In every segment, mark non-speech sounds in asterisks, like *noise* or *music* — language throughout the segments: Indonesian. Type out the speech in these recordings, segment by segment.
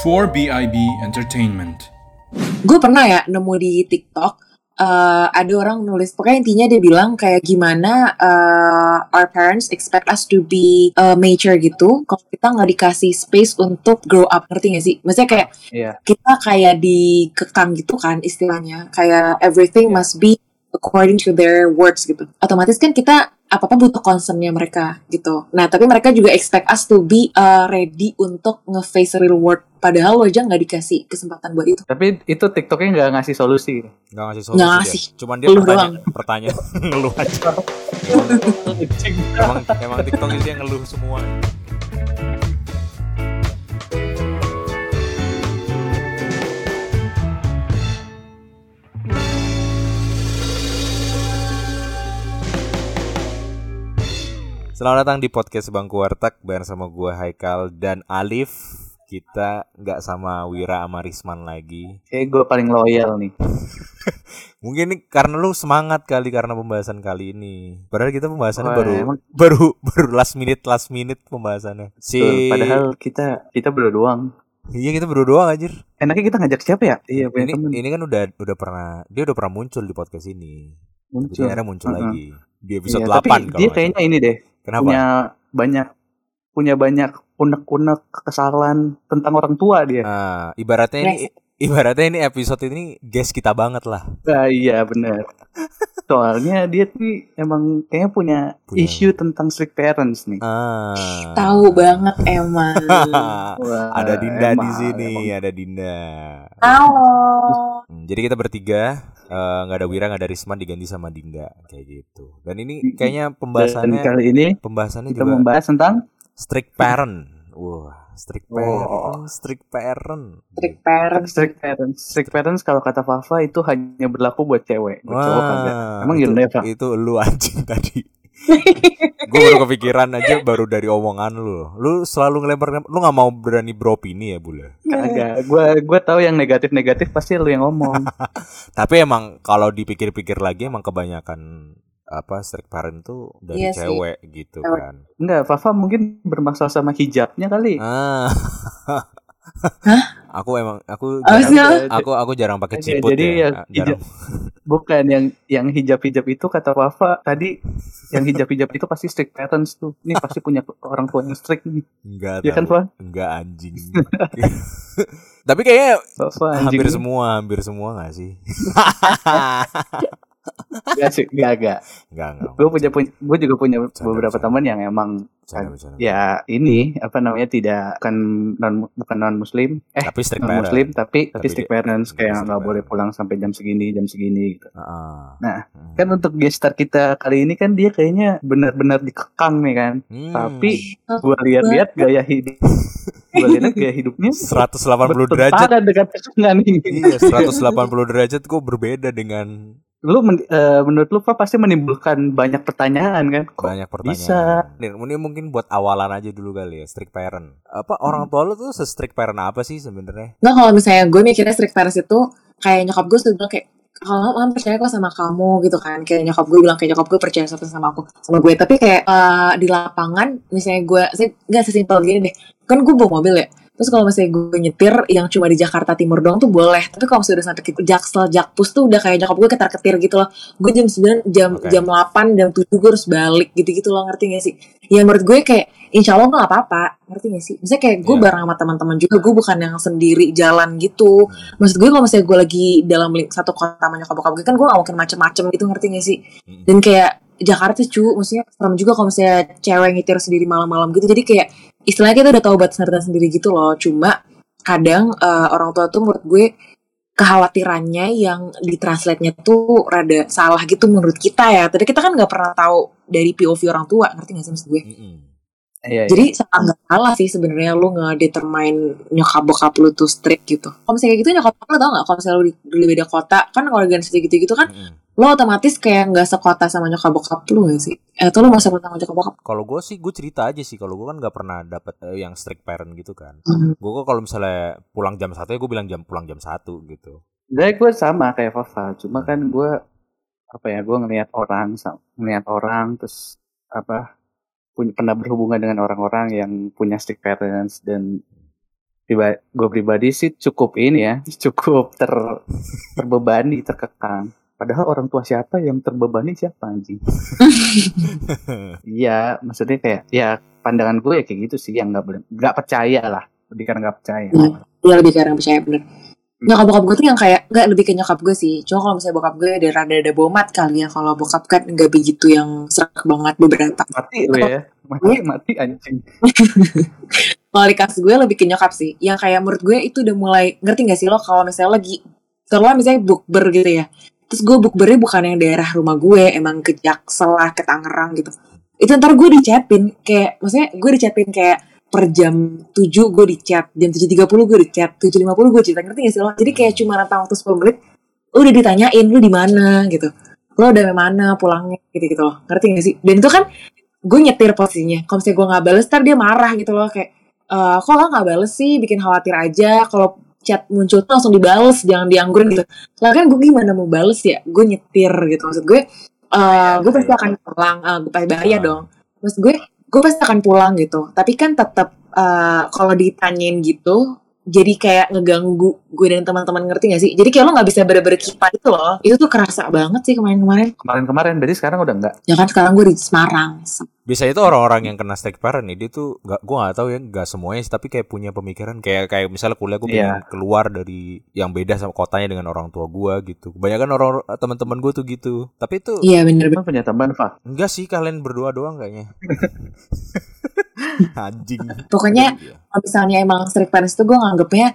for BIB Entertainment. gue pernah ya nemu di TikTok eh, ada orang nulis pokoknya intinya dia bilang kayak gimana eh, our parents expect us to be uh, mature gitu kalau kita nggak dikasih space untuk grow up ngerti gak sih maksudnya kayak Iya. kita kayak dikekang gitu kan istilahnya kayak everything Iya. must be according to their words gitu otomatis kan kita apa apa butuh concernnya mereka gitu nah tapi mereka juga expect us to be uh, ready untuk nge-face real world padahal lo aja nggak dikasih kesempatan buat itu Tapi itu TikToknya nggak ngasih solusi. Nggak ngasih solusi Nggak dia. ngasih. Cuman dia Ngeluh pertanyaan, pertanyaan *laughs* ngeluh aja. *laughs* Emang emang TikTok isinya ngeluh semua. Selamat datang di podcast Bangku Warteg bareng sama gue Haikal dan Alif. Kita nggak sama Wira sama Risman lagi. Kayak gue paling loyal nih. *laughs* Mungkin ini karena lu semangat kali karena pembahasan kali ini. Padahal kita pembahasannya Wah, baru emang- baru *laughs* baru last minute last minute pembahasannya. Si padahal kita kita berdua doang. iya kita berdua doang anjir. Enaknya kita ngajak siapa ya? Iya, punya Ini temen. ini kan udah udah pernah dia udah pernah muncul di podcast ini. Jadi muncul. akhirnya muncul Mm-mm. lagi di episode Iya, 8 tapi kalau dia kayaknya ini deh Kenapa? punya banyak punya banyak unek-unek kekesalan tentang orang tua dia. Ah, ibaratnya ini ibaratnya ini episode ini guest kita banget lah. Ah, iya benar. *laughs* Soalnya dia tuh emang kayaknya punya, Punya. isu tentang strict parents nih. Ah. tahu banget emang *laughs* Wah, ada Dinda di emang, sini, emang. ada Dinda. halo Hmm, jadi kita bertiga eh, nggak ada Wira, nggak ada Risman diganti sama Dinda kayak gitu. Dan ini kayaknya Dan pembahasannya kali ini pembahasannya kita juga membahas tentang strict parent. Wah, strict Oh. parent, strict parent. strict parents strict parents. Strict parents kalau kata Fafa itu hanya berlaku buat cewek, buat cowok kagak. Emang itu, Pak? itu lu anjing *laughs* tadi. gue baru kepikiran aja baru dari omongan lu. Lu selalu ngelempar lu nggak mau berani beropini ya, Bule. Kagak. Gua gua tahu yang negatif-negatif pasti lu yang ngomong. *laughs* Tapi emang kalau dipikir-pikir lagi emang kebanyakan apa strict parent tuh dari Iya sih. cewek gitu Cewek. kan. Enggak, Fafa mungkin bermasalah sama hijabnya kali. Ah. *laughs* Aku emang aku Oh, jarang, sih? aku aku jarang pakai ciput jadi ya. yang Jarang. Bukan yang yang hijab-hijab itu kata Fafa tadi yang hijab-hijab itu pasti strict parents tuh. Ini pasti punya orang tua yang strict nih. Enggak Ya kan. Fa? Enggak anjing. *laughs* Tapi kayaknya Fafa anjing. hampir semua, hampir semua gak sih? *laughs* Enggak sih, enggak enggak. Enggak, enggak. Gue punya gue juga punya Bercanda, beberapa teman yang emang Bercanda, bercanda. ya ini apa namanya tidak bukan non bukan non muslim eh Tapi strict non parent. muslim tapi tapi Tapi strict parents tapi kayak nggak boleh pulang sampai jam segini jam segini gitu. Heeh. Nah, Hmm. Kan untuk gestar kita kali ini kan dia kayaknya benar-benar dikekang nih kan. Hmm. Tapi gua lihat-lihat gaya hidup gua lihat gaya hidupnya *laughs* 180 derajat. dengan. Iya, 180 derajat kok berbeda dengan Lu men- eh, menurut lu Pak pasti menimbulkan banyak pertanyaan kan? Kok banyak pertanyaan. bisa? Nih, Ini mungkin buat awalan aja dulu kali ya, strict parent. Apa orang tua lu tuh se-strict parent apa sih sebenarnya? nggak kalau misalnya gue mikirnya strict parents itu kayak nyokap gue sudah bilang kayak kalau kamu percaya kok sama kamu gitu kan kayak nyokap gue bilang kayak nyokap gue percaya satu sama aku sama gue tapi kayak eh, di lapangan misalnya gue saya nggak sesimpel gini deh kan gue bawa mobil ya terus kalau misalnya gue nyetir yang cuma di Jakarta Timur doang tuh boleh. Tapi kalau misalnya udah sampai ke Jaksel Jakpus tuh udah kayak nyokap gue ketar ketir gitu loh. Gue jam 9 jam Oke. jam 8 jam 7 gue harus balik gitu gitu loh ngerti gak sih? Ya menurut gue kayak insya Allah nggak apa-apa ngerti gak sih? Misalnya kayak gue Iya. bareng sama teman-teman juga gue bukan yang sendiri jalan gitu. Maksud gue kalau misalnya gue lagi dalam satu kota sama nyokap gue kan gue gak mungkin macem-macem gitu ngerti gak sih? Mm. dan kayak Jakarta cu maksudnya serem juga kalau misalnya cewek nyetir sendiri malam-malam gitu. Jadi kayak istilahnya kita udah tahu batasan sendiri gitu loh cuma kadang eh, orang tua tuh menurut gue kekhawatirannya yang ditranslate-nya tuh rada salah gitu menurut kita ya. Tadi kita kan nggak pernah tahu dari POV orang tua, ngerti gak sih maksud gue? Mm-mm. Iya, iya. Jadi salah nggak salah sih sebenarnya lu ngedetermine nyokap bokap lu tuh strict gitu. Kalau misalnya kayak gitu nyokap lu tau nggak? Kalau misalnya lu di, di beda kota, kan organisasi gitu-gitu kan, Mm-mm. lo otomatis kayak nggak sekota sama nyokap bokap lu gak sih? Eh, atau lu masih sama nyokap bokap? Kalau gue sih gue cerita aja sih kalau gue kan nggak pernah dapet eh, yang strict parent gitu kan. Hmm. Gue kok kalau misalnya pulang jam satu ya gue bilang jam pulang jam satu gitu. Sebenarnya gue sama kayak Fafa, cuma kan gue apa ya gue ngelihat orang, ngelihat orang terus apa punya pernah berhubungan dengan orang-orang yang punya strict parents dan gue pribadi sih cukup ini ya, *laughs* cukup ter terbebani, terkekang. Padahal orang tua siapa yang terbebani siapa anjing? *laughs* Iya, maksudnya kayak ya pandangan gue ya kayak gitu sih yang nggak boleh nggak percaya lah, lebih karena nggak percaya. Gue lebih orang percaya bener. Nyokap bokap gue tuh yang kayak nggak lebih ke nyokap gue sih. Cuma kalau misalnya bokap gue ada rada ada bomat kali ya. Kalau bokap kan nggak begitu yang serak banget beberapa. Mati lu ya, mati mati anjing. *laughs* Kalau di kasus gue lebih ke nyokap sih. Yang kayak menurut gue itu udah mulai ngerti gak sih lo kalau misalnya lagi terlalu misalnya bukber gitu ya. Terus gue bukbernya bukan yang daerah rumah gue, emang ke Jaksel lah, ke Tangerang gitu. Itu ntar gue dichatin kayak maksudnya gue dichatin kayak per jam 7 gue di chat, jam 7.30 gue di chat, 7.50 gue cerita, ngerti gak sih lo? Jadi kayak cuma rentang waktu 10 menit, lu udah ditanyain lu di mana gitu. Lo udah mana pulangnya gitu-gitu loh. Ngerti gak sih? Dan itu kan gue nyetir posisinya. Kalau misalnya gue gak bales, ntar dia marah gitu loh. Kayak, eh kok lo gak bales sih? Bikin khawatir aja. Kalau chat muncul tuh langsung dibales, jangan dianggurin gitu. Lah kan gue gimana mau bales ya? Gue nyetir gitu. Maksud gue, eh gue pasti akan pulang. Eh, gue pasti bahaya Ah. dong. Maksud gue, gue pasti akan pulang gitu. Tapi kan tetap eh, kalau ditanyain gitu, jadi kayak ngeganggu gue dan teman-teman ngerti gak sih? Jadi kayak lo nggak bisa bener-bener kipa itu loh. Itu tuh kerasa banget sih kemarin-kemarin. Kemarin-kemarin, berarti sekarang udah enggak. Ya kan sekarang gue di Semarang. Biasanya itu orang-orang yang kena strict parent nih, dia tuh nggak, gue nggak tahu ya, nggak semuanya, sih, tapi kayak punya pemikiran kayak kayak misalnya kuliah gue pengen Iya. keluar dari yang beda sama kotanya dengan orang tua gue gitu. Kebanyakan orang teman-teman gue tuh gitu. Tapi itu Iya bener-bener. Emang punya teman, Pak? enggak sih kalian berdua doang kayaknya. *laughs* Anjing. Pokoknya Iya. Kalau misalnya emang strict parents tuh gue nganggepnya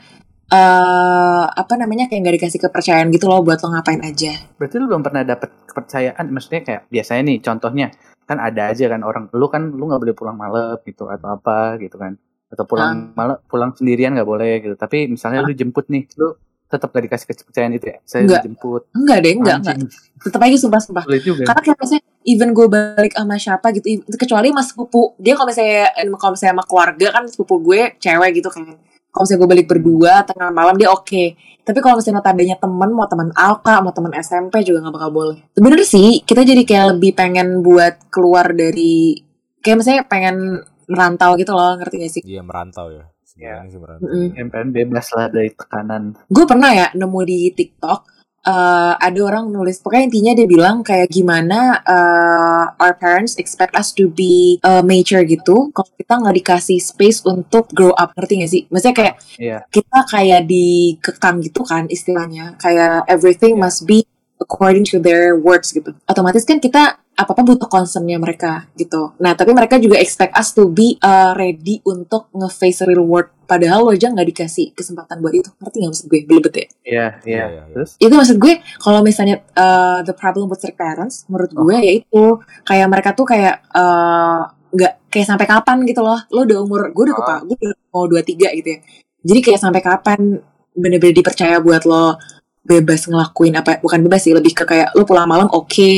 eh apa namanya kayak gak dikasih kepercayaan gitu loh buat lo ngapain aja. Berarti lu belum pernah dapet kepercayaan, maksudnya kayak biasanya nih, contohnya kan ada aja kan orang, lu kan lu nggak boleh pulang malam gitu atau apa gitu kan, atau pulang malam pulang sendirian nggak boleh gitu. Tapi misalnya lu jemput nih, lu tetap gak dikasih kepercayaan itu ya? Saya Enggak. jemput, Enggak deh, enggak, enggak. anjing, Tetep aja sumpah-sumpah. sulit juga. Karena kayak misalnya even gue balik sama siapa gitu, kecuali mas sepupu. Dia kalau misalnya kalau misalnya sama keluarga kan sepupu gue cewek gitu kan. Kalau misalnya gue balik berdua tengah malam dia oke. Tapi kalau misalnya notabene temen, mau teman Alka, mau teman SMP juga nggak bakal boleh. Bener sih, kita jadi kayak lebih pengen buat keluar dari kayak misalnya pengen merantau gitu loh, ngerti gak sih? Iya merantau ya. Sebenarnya. Mm-mm. Yang pengen bebas lah dari tekanan. gue pernah ya nemu di TikTok eh, ada orang nulis pokoknya intinya dia bilang kayak gimana eh, our parents expect us to be eh, mature gitu kalau kita nggak dikasih space untuk grow up ngerti gak sih maksudnya kayak Iya. kita kayak dikekang gitu kan istilahnya kayak everything must be according to their words gitu otomatis kan kita apa apa butuh concernnya mereka gitu. Nah tapi mereka juga expect us to be uh, ready untuk nge-face real world padahal lo aja nggak dikasih kesempatan buat itu. Ngerti nggak maksud gue? Belibet ya? Iya, iya. Iya, iya, iya. Terus? itu maksud gue kalau misalnya uh, the problem with strict parents menurut gue ya itu kayak mereka tuh kayak uh, nggak kayak sampai kapan gitu loh. Lo udah umur gue udah kepa gue udah mau dua tiga gitu ya. Jadi kayak sampai kapan bener-bener dipercaya buat lo bebas ngelakuin apa bukan bebas sih lebih ke kayak lo pulang malam oke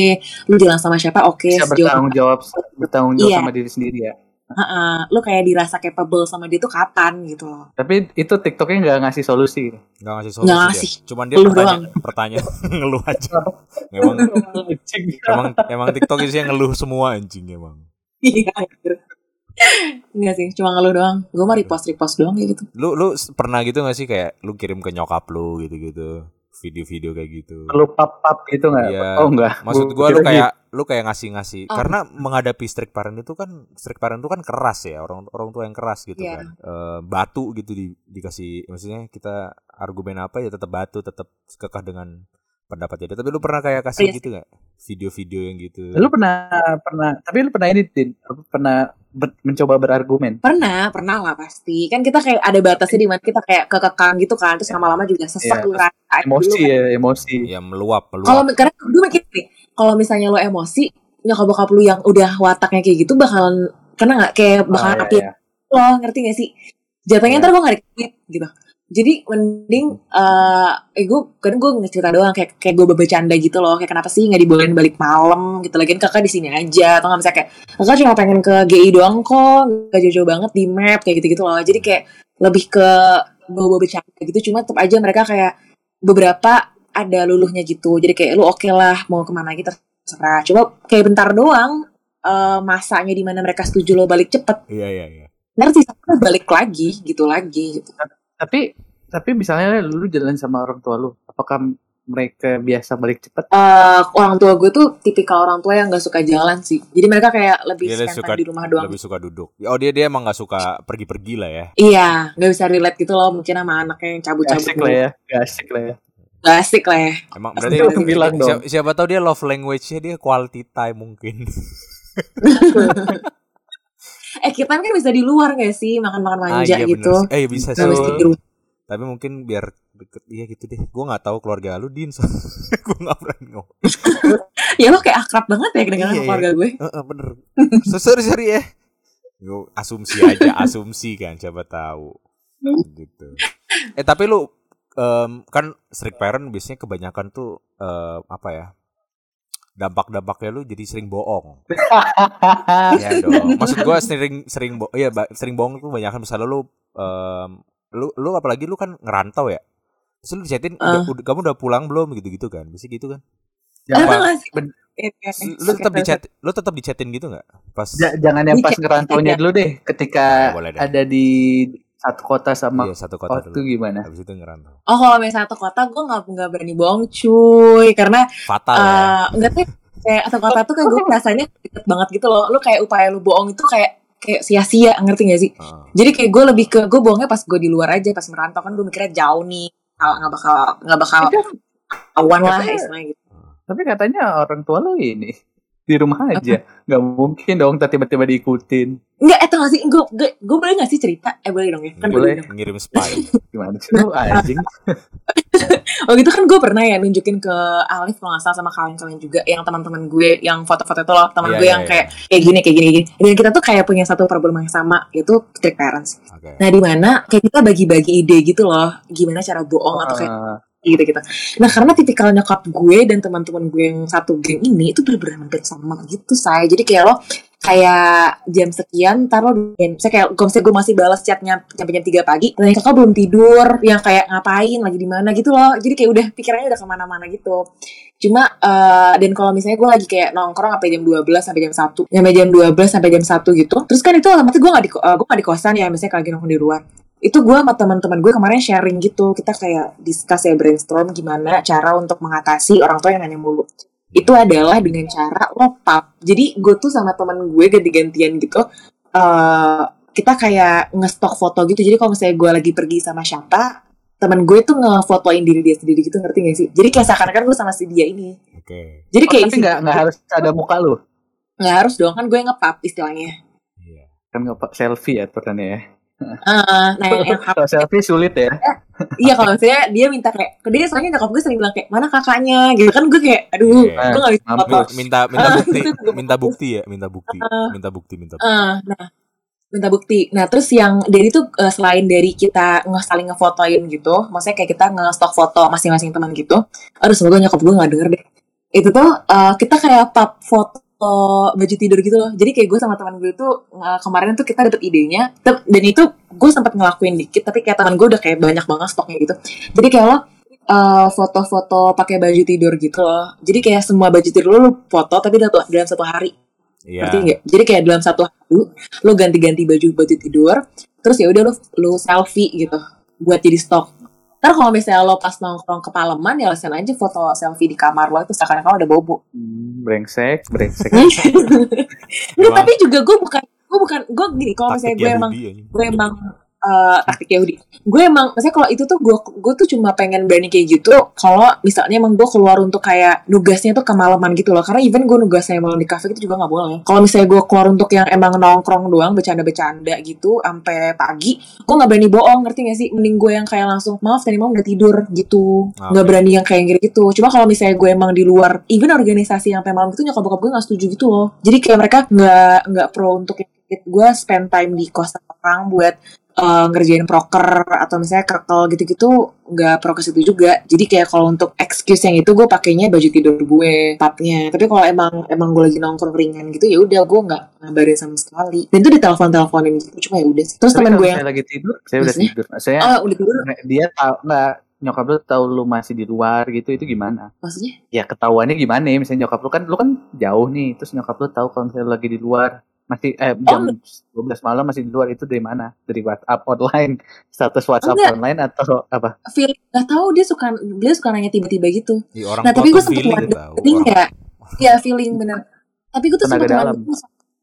lo jalan sama siapa oke sejauh bertanggung jawab, bertanggung jawab Iya. sama diri sendiri ya. Heeh, lo kayak dirasa capable sama dia tuh kapan gitu loh Tapi itu TikToknya nggak ngasih solusi. Nggak ngasih solusi. Nggak dia. ngasih. Cuman dia Ngeluh pertanyaan, pertanyaan *laughs* ngeluh aja. Memang emang emang TikTok isinya ngeluh semua anjing emang. iya. Enggak sih, cuma ngeluh doang. Gue mah repost-repost doang kayak gitu. Lu lu pernah gitu gak sih kayak lu kirim ke nyokap lu gitu-gitu video-video kayak gitu. Perlu pap-pap gitu nggak? Iya. Oh enggak. Maksud Gua lu kayak lu kayak ngasih-ngasih Oh. karena menghadapi strict parent itu kan strict parent itu kan keras ya orang orang tua yang keras gitu Iya. kan Eh, batu gitu di, dikasih maksudnya kita argumen apa ya tetap batu tetap kekeh dengan pendapat jadi tapi lu pernah kayak kasih Iya. gitu nggak video-video yang gitu Lu pernah pernah tapi lu pernah ini Din, apa, pernah ber- mencoba berargumen. Pernah, pernah lah pasti. Kan kita kayak ada batasnya di mana kita kayak kekekang gitu kan. Terus lama-lama juga Iya. sesek lu rasain Emosi dulu kan. ya, emosi. ya meluap Kalau meluap karena gue mikir nih, kalau misalnya lo emosi, nyokap bokap lu yang udah wataknya kayak gitu bakalan kena nggak kayak bakalan Ah, api iya, iya. lo ngerti gak sih? Jatuhnya Iya. ntar gue gak dikit gitu. Jadi mending eh eh gue kan gue ngecerita doang kayak kayak gue bercanda gitu loh kayak kenapa sih nggak dibolehin balik malam gitu lagi. Kakak di sini aja atau nggak bisa kayak kakak cuma pengen ke GI doang kok gak jauh-jauh banget di map kayak gitu-gitu loh. Jadi kayak lebih ke bawa bercanda gitu cuma tetap aja mereka kayak beberapa ada luluhnya gitu. Jadi kayak lu oke lah mau ke mana gitu terserah. Coba kayak bentar doang eh masanya di mana mereka setuju lo balik cepet. Iya iya iya. Ngerti balik lagi gitu lagi gitu Tapi tapi misalnya lu jalan sama orang tua lu, apakah mereka biasa balik cepet? Eh, orang tua gue tuh tipikal orang tua yang gak suka jalan sih. Jadi mereka kayak lebih Dia suka- di rumah doang. Lebih suka duduk. Oh dia dia emang nggak suka pergi-pergi lah ya. Iya, gak bisa relate gitu loh mungkin sama anaknya yang Gak cabut-cabut. asik lah ya, gak asik lah ya. Gak asik lah ya. Emang berarti orang bilang dong. siapa, siapa tahu dia love language-nya dia quality time mungkin. *laughs* Eh kita kan bisa di luar gak sih makan-makan Ah, manja iya gitu. bener. Eh bisa sih. Rumah. Tapi mungkin biar deket Iya gitu deh. Gue nggak tahu keluarga lu Din. So, *laughs* gue nggak berani ngomong. *laughs* Ya lo kayak akrab banget ya dengan Iya, keluarga gue. Eh, eh, bener. So, sorry sorry ya. Gue asumsi aja, *laughs* asumsi kan, siapa tahu. Gitu. Eh tapi lu em, kan strict parent biasanya kebanyakan tuh em, apa ya? Dampak-dampaknya lu jadi sering bohong. *laughs* Iya dong. Maksud gua sering sering bo iya sering bohong tuh banyak kan misalnya lu em, lu lu apalagi lu kan ngerantau ya. Terus lu dicetin Ah. "Udah- udah- kamu udah pulang belum gitu-gitu kan. Biasanya gitu kan. Gak sih? ben- Iya, iya. Lu tetap dichat lu tetap dichatin gitu nggak? Pas ja- jangan yang pas ngerantaunya ya. dulu deh. Ketika Ah, boleh deh. ada di satu kota sama iya satu kota kota dulu. itu gimana? Habis itu ngerantau. Oh kalau misalnya satu kota gue nggak nggak berani bohong cuy karena Fatal ya. eh enggak tuh kayak satu kota tuh kayak gue rasanya deket banget gitu loh. Lu kayak upaya lu bohong itu kayak kayak sia-sia ngerti gak sih? Heeh. Jadi kayak gue lebih ke gue bohongnya pas gue di luar aja pas merantau kan gue mikirnya jauh nih nggak bakal nggak bakal awan lah istilahnya gitu. Tapi katanya orang tua lu ini di rumah aja. Gak mungkin dong tiba-tiba diikutin. Enggak, eh tau gak sih, gue, gue, gue boleh gak sih cerita? Eh boleh dong ya, kan boleh. Boleh. dong. Ngirim spy. *laughs* Gimana sih lu anjing? *laughs* Oh gitu kan gue pernah ya nunjukin ke Alif kalau nggak salah sama kalian-kalian juga yang teman-teman gue yang foto-foto itu loh teman Iya, gue iya, yang iya. kayak kayak gini kayak gini kayak gini dan kita tuh kayak punya satu problem yang sama yaitu strict parents Oke. nah di mana kayak kita bagi-bagi ide gitu loh gimana cara bohong atau kayak Eh, gitu gitu nah karena tipikal nyokap gue dan teman-teman gue yang satu geng ini itu bener-bener hampir sama gitu saya jadi kayak lo kayak jam sekian ntar lo saya kayak misalnya gue masih balas chatnya sampai jam 3 pagi dan kakak belum tidur yang kayak ngapain? Lagi di mana? Gitu loh. Jadi kayak udah pikirannya udah ke mana-mana gitu. Cuma eh, dan kalau misalnya gue lagi kayak nongkrong sampai jam 12 sampai jam 1 sampai jam 12 sampai jam 1 gitu terus kan itu otomatis gue gak di eh, gue gak di kosan ya misalnya kalau lagi nongkrong di luar itu gue sama teman-teman gue kemarin sharing gitu. Kita kayak discuss ya brainstorm gimana cara untuk mengatasi orang tua yang nanya mulu. Itu adalah dengan cara lo pap jadi gue tuh sama teman gue ganti-gantian gitu eh kita kayak ngestok foto gitu. Jadi kalau misalnya gue lagi pergi sama siapa teman gue tuh ngefotoin diri dia sendiri gitu ngerti gak sih? Jadi kayak seakan-akan gue sama si dia ini. Oke. jadi oh, kayak tapi isi- nggak nggak harus *laughs* ada muka lu. nggak harus dong kan gue ngepap istilahnya. Iya. Kan nggak pak selfie ya pertanyaannya Ah, nah yang, Kalau *laughs* selfie sulit ya. Iya kalau misalnya dia minta kayak dia soalnya nyokap gue sering bilang kayak mana kakaknya gitu kan gue kayak aduh Iya. gue gak bisa foto Minta minta Ah, bukti, itu juga minta bukti ya, minta bukti, Ah. minta bukti, minta bukti. Eh, nah minta bukti nah terus yang dari itu eh, selain dari kita nge saling ngefotoin gitu maksudnya kayak kita nge-stok foto masing-masing teman gitu aduh semoga nyokap gue gak denger deh itu tuh eh, kita kayak pap foto baju tidur gitu loh. Jadi kayak gue sama teman gue tuh eh, kemarin tuh kita dapet idenya dan itu gue sempat ngelakuin dikit tapi kayak teman gue udah kayak banyak banget stoknya gitu. Jadi kayak lo eh, foto-foto pakai baju tidur gitu loh. Jadi kayak semua baju tidur lo lo foto tapi dalam, dalam satu hari. Iya. ngerti nggak? Jadi kayak dalam satu hari lo ganti-ganti baju baju tidur terus ya udah lo lo selfie gitu buat jadi stok ntar kalau misalnya lo pas nongkrong ke Paleman ya lesen aja foto selfie di kamar lo itu seakan-akan udah bobo Hmm, brengsek, brengsek. *laughs* Nggak, tapi juga gue bukan gue bukan gue gini kalau misalnya gue emang gue emang eh taktik Yahudi. Gue emang maksudnya kalau itu tuh gue gue tuh cuma pengen berani kayak gitu kalau misalnya emang gue keluar untuk kayak nugasnya tuh kemalaman gitu loh. Karena even gue nugasnya malam di kafe itu juga nggak boleh. Kalau misalnya gue keluar untuk yang emang nongkrong doang bercanda-bercanda gitu sampai pagi gue nggak berani bohong ngerti gak sih? Mending gue yang kayak langsung maaf tadi malam udah tidur gitu. Nggak Oke. berani yang kayak gitu cuma kalau misalnya gue emang di luar even organisasi yang sampai malam gitu nyokap bokap gue nggak setuju gitu loh. Jadi kayak mereka nggak nggak pro untuk gue spend time di kosan orang buat eh, ngerjain proker atau misalnya kerkel gitu-gitu nggak pro ke situ juga jadi kayak kalau untuk excuse yang itu gue pakainya baju tidur gue papnya tapi kalau emang emang gue lagi nongkrong ringan gitu ya udah gue nggak ngabarin sama sekali dan itu ditelepon teleponin gitu cuma ya udah terus teman gue yang saya lagi tidur, saya udah tidur. Saya oh udah tidur dia tahu nggak nyokap lu tahu lu masih di luar gitu itu gimana? maksudnya Ya ketahuannya gimana? ya? Misalnya nyokap lu kan lu kan jauh nih, terus nyokap lu tahu kalau misalnya lu lagi di luar. Masih eh jam 12 malam masih di luar itu dari mana? Dari WhatsApp online, *laughs* status WhatsApp Enggak. online atau apa? Feel nggak tahu dia suka dia suka nanya tiba-tiba gitu. Di orang Nah, tapi gue sempet Orang- ya, ya feeling bener. Tapi gue tuh sempet wonder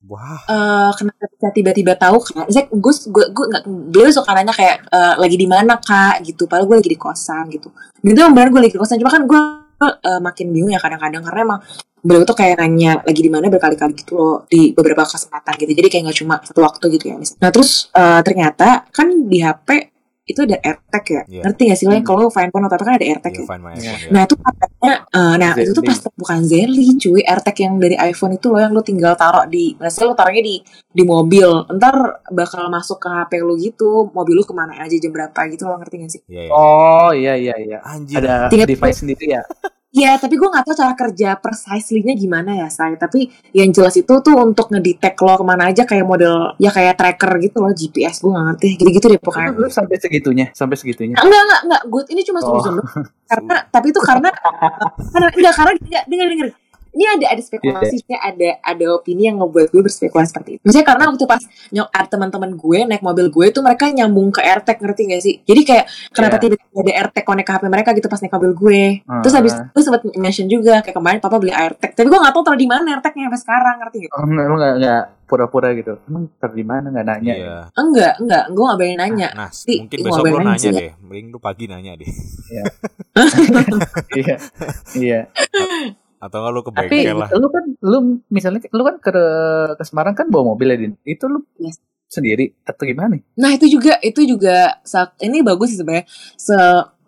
Wah, eh kenapa bisa tiba-tiba tahu kan? Saya gue gue gue nggak beliau suka nanya kayak eh, lagi di mana kak gitu. Padahal gue lagi di kosan gitu. Dan itu emang benar gue lagi di kosan. Cuma kan gue eh, makin bingung ya kadang-kadang karena emang beliau tuh kayak nanya lagi di mana berkali-kali gitu loh di beberapa kesempatan gitu. Jadi kayak nggak cuma satu waktu gitu ya. Mis. Nah terus eh, ternyata kan di HP itu ada AirTag ya. Iya. Ngerti gak sih lo yang kalau fine phone atau apa kan ada AirTag iya ya. find my Iya. iPhone ya. Nah itu katanya, eh, nah itu tuh pas bukan Zenly cuy, AirTag yang dari iPhone itu loh yang lu tinggal taruh di, misalnya lu taruhnya di di mobil, ntar bakal masuk ke HP lu gitu, mobil lu ke mana aja jam berapa gitu lo ngerti gak sih? Iya, iya. Oh iya iya iya. Anjir. Ada Tinggal- device sendiri ya. *laughs* Iya, tapi gue gak tahu cara kerja precisely-nya gimana ya, say. Tapi yang jelas itu tuh untuk ngedetect lo ke mana aja kayak model, ya kayak tracker gitu loh, GPS. Gue gak ngerti, gitu-gitu deh pokoknya. Lu sampai segitunya, sampai segitunya. Enggak, enggak, enggak. Gue ini cuma Oh. doang. *laughs* Karena, tapi itu karena, *laughs* karena enggak, karena enggak, denger, denger. Ini ada ada spekulasi, Iya. ada ada opini yang ngebuat gue berspekulasi seperti itu. Misalnya karena waktu pas nyok ada teman-teman gue naik mobil gue tuh mereka nyambung ke AirTag ngerti gak sih? Jadi kayak kenapa Iya. tiba-tiba ada AirTag connect ke HP mereka gitu pas naik mobil gue. Terus Ah. habis itu sempat mention juga kayak kemarin papa beli AirTag. Tapi gue gak tahu taruh di mana AirTagnya sampai sekarang ngerti gitu. Oh, lu nggak nggak pura-pura gitu. Emang ntar di mana nggak nanya? Iya. ya? Enggak, enggak. Gue gak berani nanya. Nah, Tapi mungkin gue besok nggak berani nanya sih. deh. Mending lu pagi nanya deh. Iya. *laughs* Iya. *laughs* Atau enggak lu ke Tapi bengkel lah. lu kan lu misalnya lu kan ke ke Semarang kan bawa mobil ya Din. Itu lu Yes. sendiri atau gimana? Nah itu juga itu juga saat ini bagus sih sebenarnya se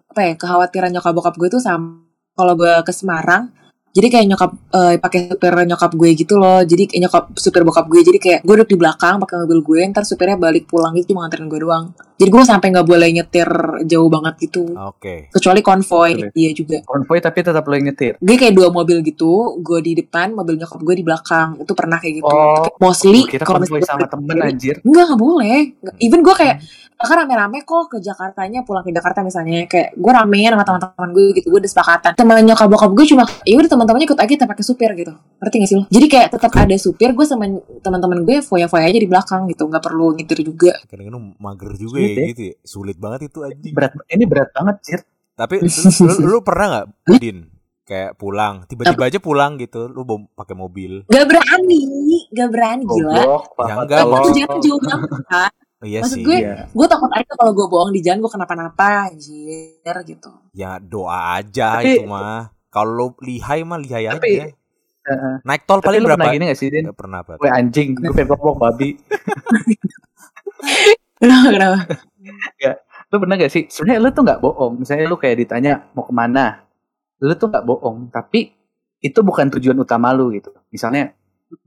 apa ya kekhawatiran nyokap bokap gue tuh sama kalau gue ke Semarang jadi kayak nyokap eh, pakai supir nyokap gue gitu loh jadi kayak nyokap supir bokap gue jadi kayak gue duduk di belakang pakai mobil gue ntar supirnya balik pulang gitu cuma nganterin gue doang jadi gue sampai nggak boleh nyetir jauh banget gitu Oke. kecuali konvoy Oke. dia juga Konvoy tapi tetap yang nyetir. gue kayak dua mobil gitu gue di depan mobil nyokap gue di belakang itu pernah kayak gitu Oh, Tapi mostly kalau konvoy sama temen anjir. Enggak, enggak boleh. Nggak- Even gue kayak, kan rame-rame kok ke Jakartanya, pulang ke Jakarta misalnya. Kayak gue ramean sama teman-teman gue gitu, gue udah sepakatan. Teman nyokap bokap gue cuma, ya udah teman-temannya ikut aja kita pakai supir gitu. Ngerti gak sih lo? Jadi kayak tetap ada supir, gue sama teman-teman gue foya-foya aja di belakang gitu. Nggak perlu nyetir juga. Kadang-kadang mager juga Sulit ya gitu ya. Sulit banget itu anjing. Berat ini berat banget, Cir. Tapi *laughs* lu, lu, lu pernah nggak Din kayak pulang tiba-tiba aja pulang gitu lu bawa pakai mobil Gak berani, gak berani gila. Goblok, Ya enggak, maksud- jangan jauh banget kan. oh, iya Maksud sih gue- Iya. Gue takut aja kalau gue bohong di jalan gue kenapa-napa anjir gitu. ya doa aja Tapi- itu mah kalau lihai mah lihai Tapi- aja Heeh. naik tol Tapi paling lu berapa pernah gini gak sih, Din? Pernah Pak. Gue anjing, gue pengen babi. *laughs* Kenapa, kenapa? Lu pernah gak sih? Sebenarnya lu tuh gak bohong. Misalnya lu kayak ditanya mau ke mana, lu tuh gak bohong. Tapi itu bukan tujuan utama lu gitu. Misalnya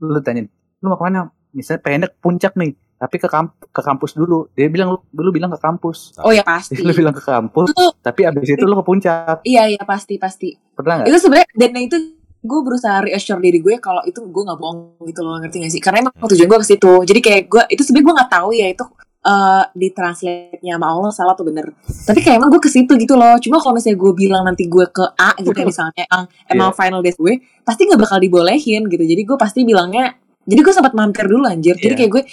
lu tanya, lu mau ke mana? Misalnya pengen ke puncak nih, tapi ke kamp ke kampus dulu. Dia bilang lu, lu bilang ke kampus. Oh ya pasti. lu bilang ke kampus, Itu tapi abis itu lu ke puncak. iya iya pasti pasti. Pernah gak? itu sebenarnya dan itu gue berusaha reassure diri gue kalau itu gue nggak bohong gitu loh ngerti gak sih karena emang tujuan gue ke situ jadi kayak gue itu sebenarnya gue nggak tahu ya itu eh di translate nya sama Allah salah tuh bener. Tapi kayak emang gue ke situ gitu loh. Cuma kalau misalnya gue bilang nanti gue ke A gitu ya misalnya emang, emang final days gue pasti nggak bakal dibolehin gitu. Jadi gue pasti bilangnya jadi gue sempat mampir dulu anjir. Jadi Iya. kayak gue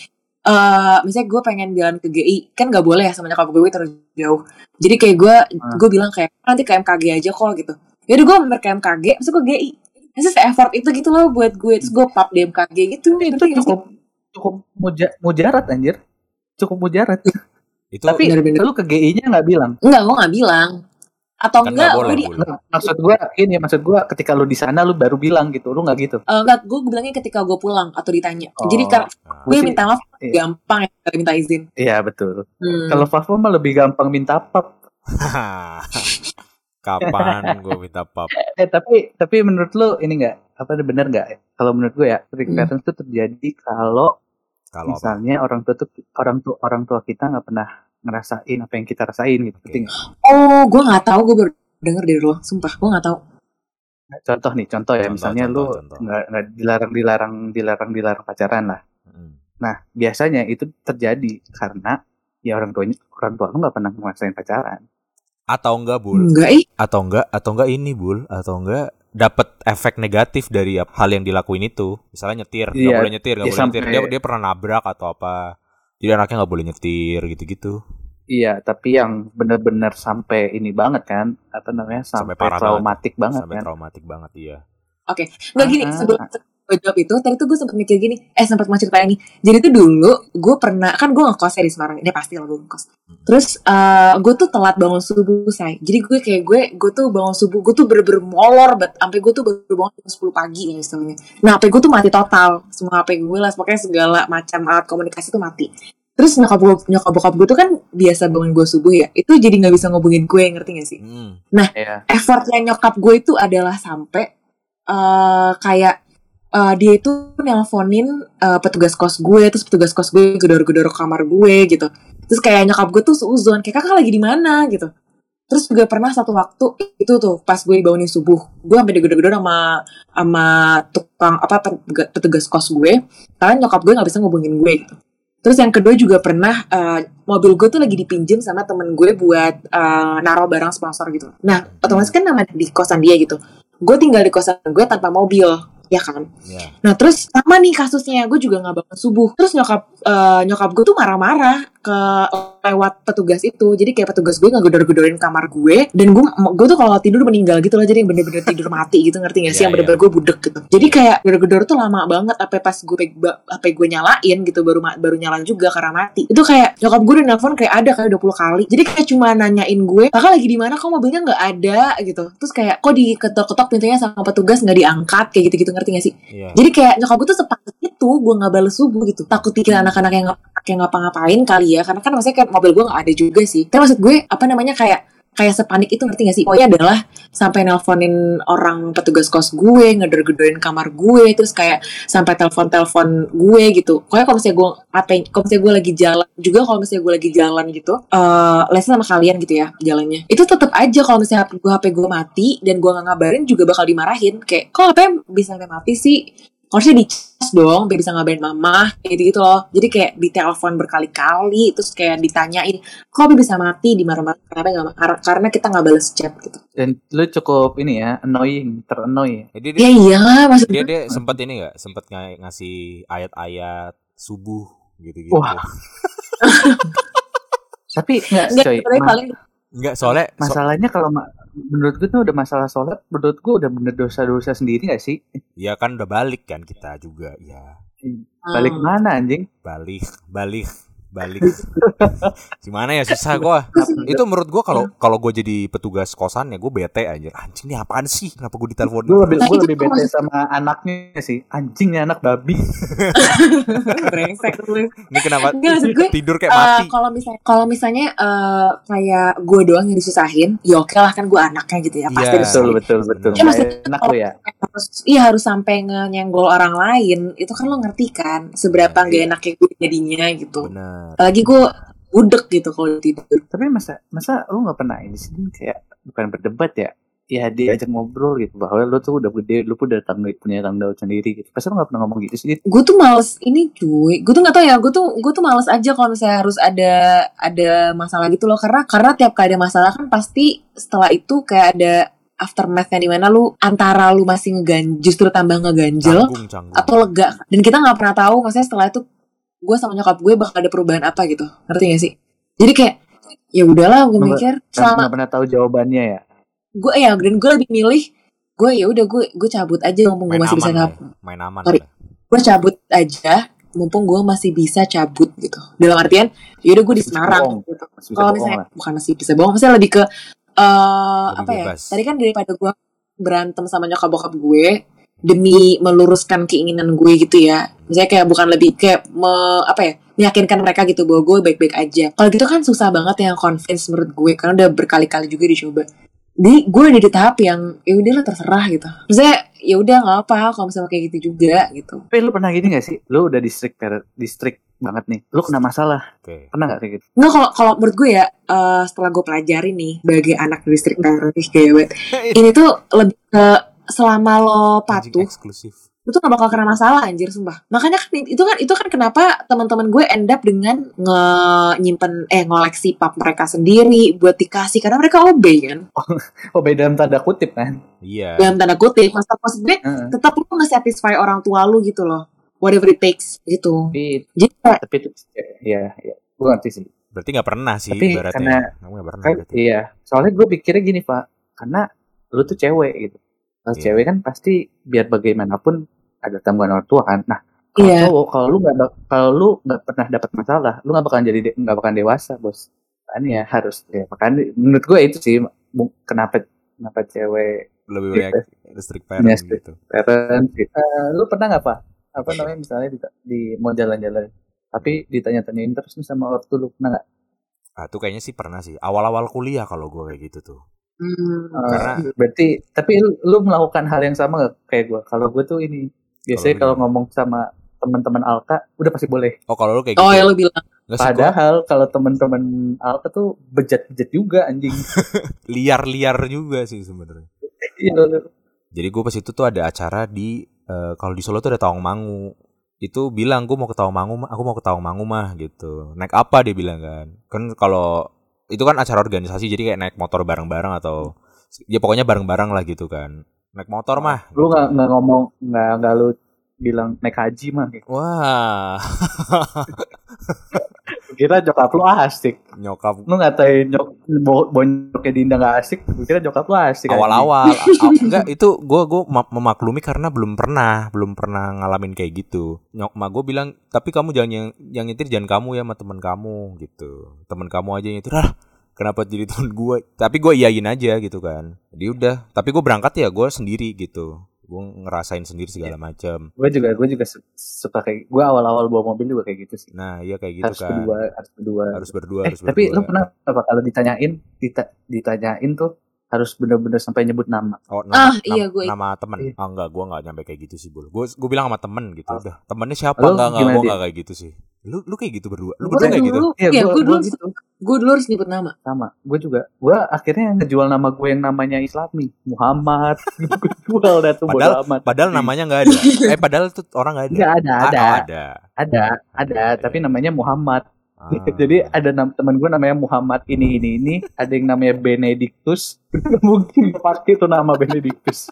eh misalnya gue pengen jalan ke GI kan nggak boleh ya sama nyokap gue terus jauh jadi kayak gue Hmm. gue bilang kayak nanti ke MKG aja kok gitu. Yaudah gue mampir ke MKG terus gue GI Terus effort itu gitu loh buat gue. Terus gue pap di MKG gitu. Itu gak sih? cukup cukup muja, mujarat anjir. Cukup mujarat. itu Tapi Bener-bener. lu ke GI-nya nggak bilang. Enggak gue gak bilang Atau kan enggak nggak boleh gue di, maksud gua ini maksud gua ketika lu di sana lu baru bilang gitu. Lu nggak gitu. eh, Enggak gue bilangnya ketika gue pulang Atau ditanya Oh. Jadi kan Nah, gue Gua sih- minta maaf iya. Gampang ya minta izin Iya betul. Hmm. Kalau Fafo mah lebih gampang minta pap. *laughs* kapan gue minta pap Eh tapi tapi menurut lu ini nggak apa bener nggak? Kalau menurut gua ya, trick Hmm. itu terjadi kalau kalau apa? misalnya orang tua tuh orang tua orang tua kita nggak pernah ngerasain apa yang kita rasain gitu. Ngerti nggak? Oh gue gak tahu Gue baru denger dari lo Sumpah gue gak tahu Contoh nih, contoh ya, Contoh, misalnya contoh, lu nggak nggak dilarang dilarang dilarang dilarang pacaran lah. Mm. Nah biasanya itu terjadi karena ya orang tuanya orang tua lu nggak pernah ngerasain pacaran. atau enggak bul Enggak ih atau enggak atau enggak ini bul atau enggak dapat efek negatif dari hal yang dilakuin itu. Misalnya nyetir, nggak Iya, boleh nyetir, nggak dia boleh nyetir. Dia dia pernah nabrak atau apa. Jadi anaknya nggak boleh nyetir gitu-gitu. Iya, tapi yang benar-benar sampai ini banget kan, apa namanya, Sampai sampai, traumatik banget, Sampai kan. traumatik banget iya. Nggak gini, Ah, sebelum jawab itu, tadi tuh gue sempat mikir gini, eh sempat mau ceritain nih. Jadi tuh dulu, gue pernah, kan gue ngekos ya di Semarang, ini pasti lah gue ngekos. Terus eh gue tuh telat bangun subuh, say. Jadi gue kayak gue, gue tuh bangun subuh, gue tuh bener-bener molor banget. Sampai gue tuh baru bangun jam 10 pagi ya istilahnya. Nah, HP gue tuh mati total. Semua HP gue lah, pokoknya segala macam alat komunikasi tuh mati. Terus nyokap gue, nyokap bokap gue tuh kan biasa bangun gue subuh ya. Itu jadi nggak bisa ngubungin gue, ngerti gak sih? Hmm. Iya. effortnya nyokap gue itu adalah sampai eh kayak eh, dia itu nelponin eh, petugas kos gue terus petugas kos gue gedor-gedor kamar gue gitu. Terus kayak nyokap gue tuh seuzon kayak kakak lagi di mana? gitu. Terus juga pernah satu waktu itu tuh pas gue bangunin subuh gue sampai digedor-gedor sama sama tukang apa petugas, kos gue karena nyokap gue nggak bisa ngubungin gue gitu. Terus yang kedua juga pernah eh, mobil gue tuh lagi dipinjem sama temen gue buat eh, naruh barang sponsor gitu. Nah otomatis kan nama di kosan dia gitu. Gue tinggal di kosan gue tanpa mobil ya kan Ya. Nah terus sama nih kasusnya gue juga nggak bangun subuh. Terus nyokap eh, nyokap gue tuh marah-marah ke lewat petugas itu. Jadi kayak petugas gue nggak gedor-gedorin kamar gue. Dan gue gue tuh kalau tidur meninggal gitu loh. Jadi yang bener-bener tidur mati gitu ngerti gak sih? Iya, yang bener-bener gue budek gitu. Jadi kayak gedor-gedor tuh lama banget. Sampai pas gue apa gue nyalain gitu baru baru nyala juga karena mati. Itu kayak nyokap gue udah nelfon kayak ada kayak 20 kali. Jadi kayak cuma nanyain gue, kakak lagi di mana? Kok mobilnya nggak ada gitu. Terus kayak kok diketok-ketok pintunya sama petugas nggak diangkat kayak gitu-gitu ngerti gak sih? Iya. Jadi kayak nyokap gue tuh sepakat itu gue nggak balas subuh gitu. Takut pikir anak-anak yang yang ngapa-ngapain kali ya. Karena kan maksudnya kayak mobil gue nggak ada juga sih. Tapi maksud gue apa namanya kayak kayak sepanik itu ngerti gak sih? Pokoknya adalah sampai nelponin orang petugas kos gue, ngedor-gedorin kamar gue, terus kayak sampai telepon-telepon gue gitu. Pokoknya kalau misalnya gue apa, kalau misalnya gue lagi jalan juga kalau misalnya gue lagi jalan gitu, eh lesnya sama kalian gitu ya jalannya. Itu tetap aja kalau misalnya gue HP gue mati dan gue nggak ngabarin juga bakal dimarahin. Kayak kok HP bisa sampai mati sih? Harusnya dicas dong biar bisa ngabarin mama kayak gitu, gitu loh jadi kayak ditelepon berkali-kali terus kayak ditanyain kok Abi bisa mati di marah-marah kenapa nggak ma- karena kita nggak balas chat gitu Dan lu cukup ini ya, annoying, terannoy. Jadi ya dia, iyalah maksud dia gue dia sempat ini nggak? Sempat ng- ngasih ayat-ayat subuh gitu-gitu. Wah. *laughs* Tapi enggak Nggak, coy. paling Enggak, soalnya so- masalahnya kalau ma- menurut gue tuh udah masalah sholat, menurut gue udah bener dosa-dosa sendiri gak sih? ya kan udah balik kan kita juga. Ya, Balik Hmm. mana anjing? balik, balik, balik. Gimana ya susah gua. Itu menurut gua kalau kalau gue jadi petugas kosan ya gue bete anjir. Anjing nih apaan sih? Kenapa gue ditelepon? Gue lebih, Nah, gue itu lebih bete sama anaknya sih. Anjing nih anak babi. brengsek lu. Ini kenapa gue, tidur kayak Eh, mati? kalau misalnya kalau misalnya eh, kayak gue doang yang disusahin ya oke lah kan gue anaknya gitu ya pasti Iya. Betul, betul, betul. Ya, maksudnya enak lu ya. harus iya harus sampai nyenggol orang lain itu kan lo ngerti kan seberapa Iya, nggak iya. enaknya gue jadinya gitu Bener. apalagi gue budek gitu kalau tidur Tapi masa masa lu nggak pernah ini sih kayak bukan berdebat ya? Ya diajak ngobrol gitu bahwa lu tuh udah gede, lu pun udah tanggung, punya tanggung jawab sendiri gitu. Pasti lu nggak pernah ngomong gitu sih. gue tuh males ini cuy gue tuh nggak tahu ya gue tuh gue tuh males aja kalau misalnya harus ada ada masalah gitu loh karena karena tiap kali ada masalah kan pasti setelah itu kayak ada aftermathnya di mana lu antara lu masih ngegan justru tambah ngeganjel Canggung, canggung. atau lega dan kita nggak pernah tahu maksudnya setelah itu gue sama nyokap gue bakal ada perubahan apa gitu ngerti gak sih jadi kayak ya udahlah gue mikir selama nggak pernah tahu jawabannya ya. gue ya dan gue lebih milih gue ya udah gue gue cabut aja mumpung gue masih aman bisa cabut ya. Main aman. Sorry. lah. gue cabut aja mumpung gue masih bisa cabut gitu dalam artian ya udah gue di Semarang gitu kalau misalnya lah. bukan masih bisa bohong maksudnya lebih ke eh Lebih apa ya bebas. tadi kan daripada gue berantem sama nyokap bokap gue demi meluruskan keinginan gue gitu ya misalnya kayak bukan lebih kayak me, apa ya meyakinkan mereka gitu bahwa gue baik-baik aja kalau gitu kan susah banget yang convince menurut gue karena udah berkali-kali juga dicoba jadi gue udah di tahap yang ya udahlah terserah gitu misalnya ya udah nggak apa kalau misalnya kayak gitu juga gitu Tapi lu pernah gini gak sih? Lu udah distrik distrik banget nih. Lu kena masalah. Oke. Pernah gak kayak gitu? Nggak kalau kalau menurut gue ya eh, setelah gue pelajari nih sebagai anak distrik gaya banget. *laughs* Ini tuh lebih ke selama lo patuh, eksklusif. lu tuh gak bakal kena masalah anjir sumpah makanya kan itu kan itu kan kenapa teman-teman gue end up dengan nge nyimpen eh ngoleksi pap mereka sendiri buat dikasih karena mereka obey kan Oh *laughs* beda dalam tanda kutip kan. Iya. dalam tanda kutip maksud maksud gue Heeh. tetap lu nge-satisfy orang tua lu gitu loh whatever it takes gitu Tapi jadi tapi itu ya ya gue ngerti sih. Berarti nggak pernah sih Tapi ibaratnya. karena- Kamu nggak pernah Kan, berarti. iya. Soalnya gue pikirnya gini pak, karena lu tuh cewek gitu. Kalau Iya. cewek kan pasti biar bagaimanapun ada tanggungan orang tua kan. Nah kalau Iya. cowok kalau lu nggak kalau lu nggak pernah dapat masalah, lu nggak bakalan jadi nggak bakalan dewasa bos. Kan ya harus ya makanya menurut gue itu sih kenapa kenapa cewek Lebih Iya. banyak strict parent Iya, strict. gitu. parent. Eh, lu pernah nggak pak? Apa namanya misalnya di, di mau jalan-jalan tapi ditanya-tanyain terus nih sama ortu lu pernah nggak? Ah, tuh kayaknya sih pernah sih. Awal-awal kuliah kalau gue kayak gitu tuh. Hmm, Karena- berarti tapi lu, lu melakukan hal yang sama gak kayak gue kalau gue tuh ini biasanya Kalau ngomong sama teman-teman Alka udah pasti boleh Oh kalau lu kayak gitu. oh ya lu bilang Nggak padahal kalau teman-teman Alka tuh bejat-bejat juga anjing *laughs* liar-liar juga sih sebenarnya. Iya, Jadi gue pas itu tuh ada acara di eh, kalau di Solo tuh ada Tawangmangu. Itu bilang gue mau ke Tawangmangu, mah. aku mau ke Tawangmangu mah gitu. Naik apa dia bilang kan? Kan kalau itu kan acara organisasi jadi kayak naik motor bareng-bareng atau ya pokoknya bareng-bareng lah gitu kan. Naik motor mah. lu nggak nggak ngomong nggak nggak lu bilang naik haji mah gitu. Wah, *laughs* kira nyokap lu asik. Nyokap. Lu ngatain nyok bo- bonyoknya Dinda nggak asik gue kira nyokap lu asik awal-awal. Aw- enggak itu gue gue memaklumi karena belum pernah belum pernah ngalamin kayak gitu. Nyok mak gue bilang tapi kamu jangan yang yang nyetir jangan kamu ya sama teman kamu gitu. Teman kamu aja yang nyetir ah kenapa jadi temen gue tapi gue iyain aja gitu kan. Jadi udah tapi gue berangkat ya gue sendiri gitu gue ngerasain sendiri segala macam gue juga gue juga su- suka kayak gue awal-awal bawa mobil juga kayak gitu sih nah iya kayak gitu harus kan berdua harus berdua harus berdua eh harus tapi berdua lu pernah apa kalau ditanyain dita- ditanyain tuh harus bener-bener sampai nyebut nama Oh, nama, Ah, iya, nama, gua- nama temen. Iya. Ah, enggak, gua enggak nyampe kayak gitu sih, Bul. Gua gua bilang sama temen gitu, Oh. udah. Temennya siapa? Lu enggak, enggak, Dit? enggak kayak gitu sih. Lu lu kayak gitu berdua. Lu gue berdua kayak gitu. dulu Iya, ya gua- gue gua dulu gitu. Gue dulu harus nyebut nama sama gue juga gue akhirnya ngejual nama gue yang namanya Islami Muhammad *laughs* gue jual dah tuh Padahal- amat Padahal namanya enggak ada. *laughs* eh, padahal tuh orang enggak ada. Nggak ada Ah, ada oh, ada. ada ada Oke. tapi namanya Muhammad Ah. *laughs* jadi ada nam- teman gue namanya Muhammad ini ini ini ada yang namanya Benedictus Nggak mungkin pakai tuh nama Benedictus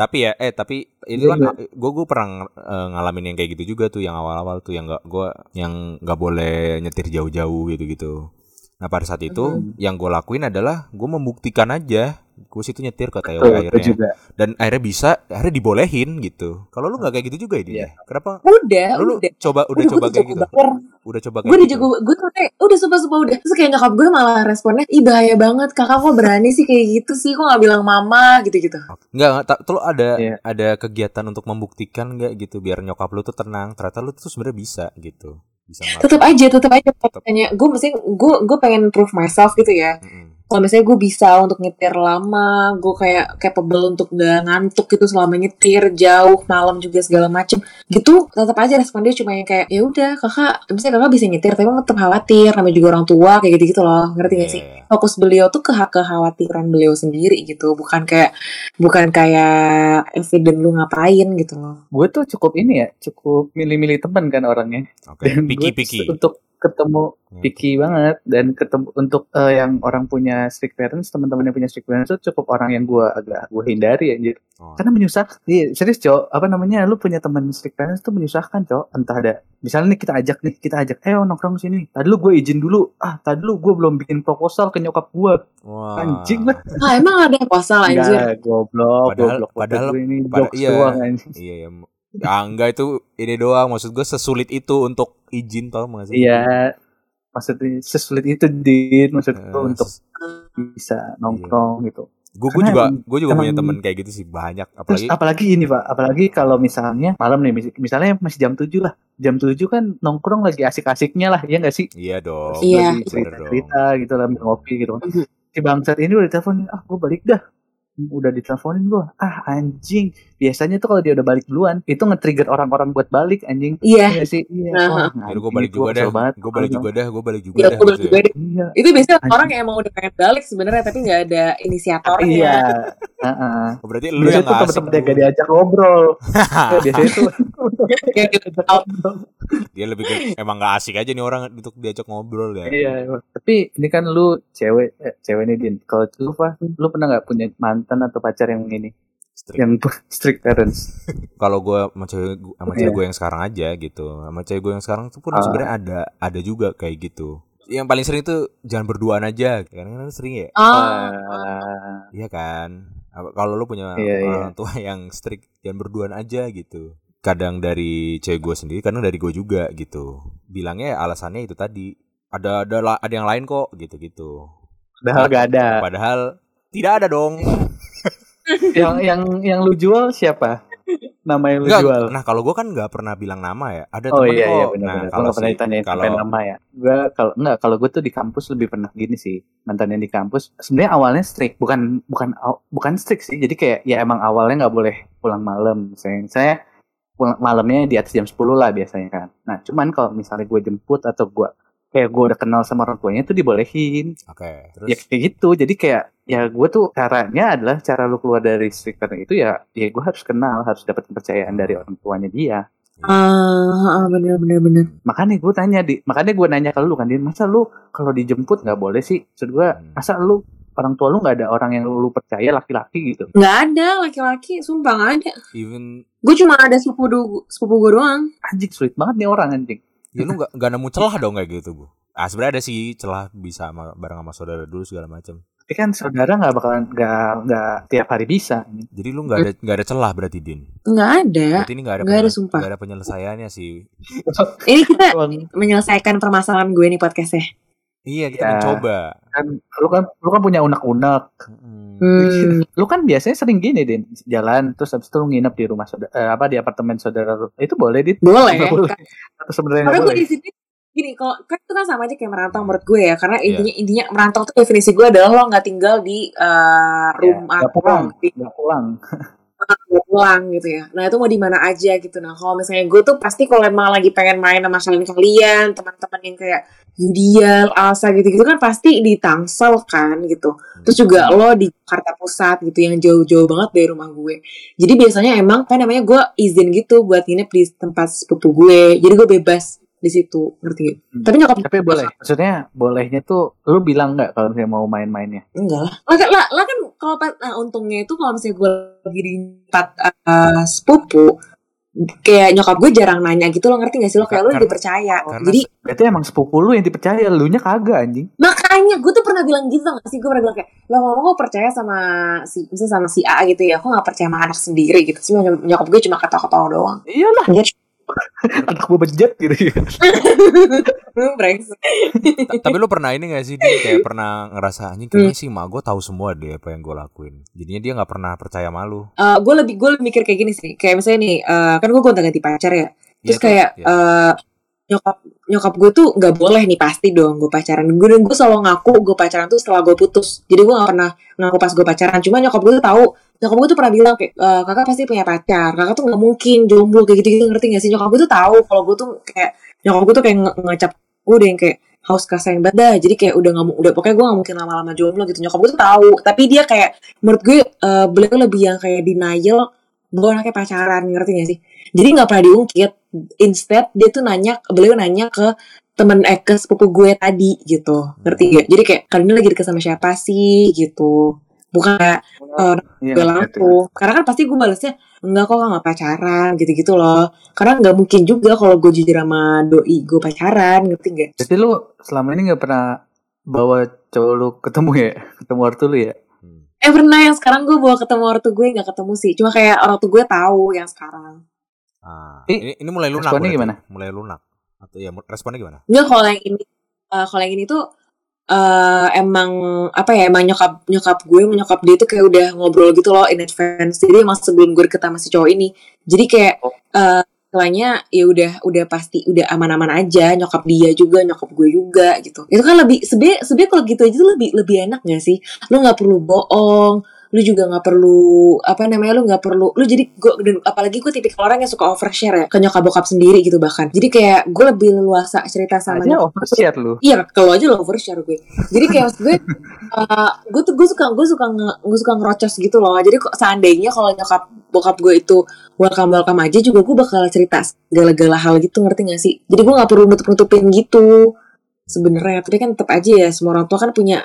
tapi ya eh tapi itu Iya, kan gue gue pernah eh, ngalamin yang kayak gitu juga tuh yang awal-awal tuh yang enggak gue yang nggak boleh nyetir jauh-jauh gitu-gitu. Nah pada saat itu Hmm. yang gue lakuin adalah gue membuktikan aja gue situ nyetir ke TW itu akhirnya. juga. Dan akhirnya bisa akhirnya dibolehin gitu. Kalau lu nggak kayak gitu juga ini Iya. kenapa? Udah lu, udah. coba udah Udah, coba gue kayak gitu? bayar. udah coba gue kayak udah gitu? jago gue tuh kayak udah sumpah sumpah udah. Terus kayak nyokap gue malah responnya ih bahaya banget kakak kok berani sih kayak gitu sih? Kok nggak bilang mama? Gitu gitu Enggak, tak, tuh ada Iya. ada kegiatan untuk membuktikan nggak gitu? Biar nyokap lu tuh tenang. Ternyata lu tuh sebenarnya bisa gitu. Bisa tetap aja tetap aja. Tanya gue mesti gue gue pengen prove myself gitu ya. Mm-mm. Kalau misalnya gue bisa untuk nyetir lama gue kayak capable untuk gak ngantuk gitu selama nyetir jauh malam juga segala macem. Gitu tetap aja respon dia cuma yang kayak ya udah kakak misalnya kakak bisa nyetir tapi emang tetap khawatir namanya juga orang tua kayak gitu gitu loh. Ngerti gak sih? Iya. fokus beliau tuh ke kekhawatiran beliau sendiri gitu bukan kayak bukan kayak evident lu ngapain gitu loh. Gue tuh cukup ini ya cukup milih-milih teman kan orangnya. Gue piki-piki. untuk ketemu Hmm. picky banget. Dan ketemu untuk eh, yang orang punya strict parents teman-teman yang punya strict parents itu cukup orang yang gue agak gue hindari anjir. Oh. karena menyusahkan iya serius cok. Apa namanya lu punya teman strict parents tuh menyusahkan cok. Entah ada misalnya nih kita ajak nih kita ajak ayo nongkrong sini. Tadi lu gue izin dulu. Ah tadi lu gue belum bikin proposal ke nyokap gue Wah. anjing. Lah ah emang ada pasal anjir? enggak goblok Padahal- goblok. Padahal- gue ini pada- jokes iya. doang anjing. Iya, ya. Ya, enggak itu ini doang maksud gue sesulit itu untuk izin tau gak sih? iya maksudnya sesulit itu din maksud gue untuk ses- bisa nongkrong gitu gue juga emang- gue juga punya temen kayak gitu sih banyak Terus apalagi apalagi ini pak, apalagi kalau misalnya malam nih, mis- misalnya masih jam 7 lah, jam 7 kan nongkrong lagi asik-asiknya lah, ya nggak sih? iya dong Iya. Cerita-cerita gitu lah, ngopi gitu. Si bangsat ini udah diteleponin, ah gue balik dah. Udah diteleponin gue, ah anjing, biasanya tuh kalau dia udah balik duluan itu nge-trigger orang-orang buat balik anjing Iya. Iya sih iya. Wah, Ya gue balik juga dah. Gue balik juga dah. Gue balik juga Ya, dah. gue balik juga ya. deh. iya Itu biasanya Anjing. orang yang emang udah pengen balik sebenarnya tapi nggak ada inisiatornya. iya *laughs* Heeh. Oh, Berarti lu biasanya yang tuh temen-temen dia gak diajak ngobrol Ya, *laughs* biasanya tuh. *laughs* Dia lebih ke emang gak asik aja nih orang untuk diajak ngobrol ya. Iya, tapi ini kan lu cewek, eh, cewek nih Din. Kalau lu Fah, lu pernah nggak punya mantan atau pacar yang ini, Strict. yang strict parents? *laughs* Kalau gue sama cewek sama cewek Iya. gue yang sekarang aja gitu. Sama cewek gue yang sekarang tuh pun Ah. sebenarnya ada ada juga kayak gitu. Yang paling sering tuh jangan berduaan aja. Kadang-kadang sering ya. Ah, Ah, Iya kan. Kalau lu punya Iya, iya. orang tua *laughs* yang strict jangan berduaan aja gitu. Kadang dari cewek gue sendiri, kadang dari gue juga gitu. Bilangnya alasannya itu tadi. Ada ada ada yang lain kok gitu-gitu. padahal gak ada. Padahal tidak ada dong. *laughs* *laughs* yang yang yang lu jual siapa? Nama yang lu Enggak, jual? nah kalau gue kan nggak pernah bilang nama ya. Ada Oh temen iya iya kok. benar nah, benar. kalau pernah ditanyain kalau nama ya. Gua kalau enggak kalau gue tuh di kampus lebih pernah gini sih. Mantan yang di kampus sebenarnya awalnya strict, bukan bukan bukan strict sih. Jadi kayak ya emang awalnya nggak boleh pulang malam. Misalnya saya pulang malamnya di atas jam 10 lah biasanya kan. Nah, cuman kalau misalnya gue jemput atau gue kayak gue udah kenal sama orang tuanya tuh dibolehin. Oke, terus Ya kayak gitu. Jadi kayak ya gue tuh caranya adalah cara lu keluar dari parent itu ya ya gue harus kenal, harus dapat kepercayaan dari orang tuanya dia ah, ah, bener bener bener. makanya gue tanya di makanya gue nanya ke lu kan Din masa lu kalau dijemput nggak boleh sih maksud gue Hmm. masa lu orang tua lu nggak ada orang yang lu percaya laki-laki gitu Nggak ada laki-laki, sumpah nggak ada. even Gue cuma ada sepupu du- sepupu gue doang. anjing sulit banget nih orang anjing ya lu nggak nggak nemu celah dong kayak gitu bu. Ah sebenarnya ada sih celah bisa sama, bareng sama saudara dulu segala macam. tapi kan saudara nggak bakalan nggak nggak tiap hari bisa Jadi lu nggak ada nggak ada celah berarti din. Nggak ada. Berarti ini nggak ada Nggak ada, sumpah. nggak ada penyelesaiannya sih. *laughs* Ini kita menyelesaikan permasalahan gue nih podcastnya. Iya kita Ya. mencoba. kan lu kan lu kan punya unek-unek Mm. Hmm. Lu kan biasanya sering gini Din. Jalan terus habis itu lu nginep di rumah saudara eh, apa di apartemen saudara lu. Itu boleh Din? Boleh. Boleh? Atau sebenarnya Karena gue boleh? di sini gini kalau kan itu kan sama aja kayak merantau menurut gue ya. Karena Iya. intinya intinya merantau tuh definisi gue adalah lo nggak tinggal di eh, rumah nggak pulang di nggak pulang *laughs* pulang gitu ya. Nah itu mau di mana aja gitu. Nah kalau misalnya gue tuh pasti kalau emang lagi pengen main sama kalian kalian teman-teman yang kayak Yudial, Alsa gitu-gitu kan pasti di Tangsel kan gitu. Terus juga lo di Jakarta Pusat gitu yang jauh-jauh banget dari rumah gue. Jadi biasanya emang kan namanya gue izin gitu buat nginep di tempat sepupu gue. Jadi gue bebas di situ ngerti? Hmm. tapi nyokap tapi boleh maksudnya bolehnya tuh lu bilang nggak kalau misalnya mau main-mainnya? Enggak. Lah lah, kan- lah, lah kan kalau nah, untungnya itu kalau misalnya gue lagi di tempat eh, sepupu kayak nyokap gue jarang nanya gitu lo ngerti gak sih lo? Kayak lo Karena- dipercaya. karena jadi berarti emang sepupu lu yang dipercaya lu nya kagak anjing. Makanya gue tuh pernah bilang gitu gak sih? Gue pernah bilang kayak lo ngomong gue percaya sama si misalnya sama si A gitu ya aku gak percaya sama anak sendiri gitu. Sih nyokap gue cuma kata-kata doang. Iyalah. Anjir. *laughs* anak gua bejat gitu ya. *laughs* Tapi lu pernah ini gak sih Din? kayak pernah ngerasa anjing kayaknya sih mak gue tahu semua deh apa yang gue lakuin. Jadinya dia nggak pernah percaya malu. Eh, gue lebih gue lebih mikir kayak gini sih. Kayak misalnya nih eh, kan gue gonta ganti pacar ya. Terus kayak eh, nyokap nyokap gue tuh nggak boleh nih pasti dong gue pacaran. Gue dan gue selalu ngaku gue pacaran tuh setelah gue putus. Jadi gue gak pernah ngaku pas gue pacaran. Cuma nyokap gue tuh tahu nyokap gue tuh pernah bilang kayak "Eh, kakak pasti punya pacar. Kakak tuh nggak mungkin jomblo kayak gitu gitu ngerti gak sih? Nyokap gue tuh tahu kalau gue tuh kayak nyokap gue tuh kayak nge- ngecap gue udah yang kayak haus kasar yang badah jadi kayak udah nggak udah pokoknya gue gak mungkin lama-lama jomblo gitu. Nyokap gue tuh tahu. Tapi dia kayak menurut gue eh, beliau lebih yang kayak denial gue anaknya pacaran. Ngerti gak sih? Jadi nggak pernah diungkit. Instead dia tuh nanya beliau nanya ke temen eh ke sepupu gue tadi gitu. Ngerti gak jadi kayak kalian lagi deket sama siapa sih? Gitu bukan kayak Iya, gue langsung karena kan pasti gue balesnya enggak kok nggak pacaran gitu-gitu loh karena nggak mungkin juga kalau gue jujur sama doi gue pacaran ngerti gak Jadi lu selama ini nggak pernah bawa cowok lu ketemu ya, ketemu ortu lu ya? Hmm. eh pernah yang sekarang gue bawa ketemu ortu gue nggak ketemu sih cuma kayak ortu gue tahu yang sekarang Ah, ini, ini mulai lunak. responnya gimana? Mulai lunak. Atau ya responnya gimana? Enggak kalau yang ini eh, kalau yang ini tuh eh emang apa ya emang nyokap nyokap gue nyokap dia tuh kayak udah ngobrol gitu loh in advance. Jadi emang sebelum gue deket sama si cowok ini. Jadi kayak eh setelahnya ya udah udah pasti udah aman-aman aja. Nyokap dia juga nyokap gue juga gitu. Itu kan lebih sebenarnya sebenarnya kalau gitu aja tuh lebih lebih enak gak sih? Lu nggak perlu bohong lu juga nggak perlu apa namanya lu nggak perlu lu jadi gue dan apalagi gue tipikal orang yang suka overshare ya ke nyokap bokap sendiri gitu bahkan jadi kayak gue lebih leluasa cerita sama Aja overshare lu. Iya, kalau aja lo overshare gue. Jadi kayak maksud gue, *laughs* uh, gue tuh gue suka gue suka nge, gue suka ngerocos gitu loh. Jadi kok seandainya kalau nyokap bokap gue itu welcome welcome aja juga gue bakal cerita segala-gala hal gitu ngerti gak sih? Jadi gue nggak perlu nutup nutupin gitu sebenarnya. Tapi kan tetap aja ya semua orang tua kan punya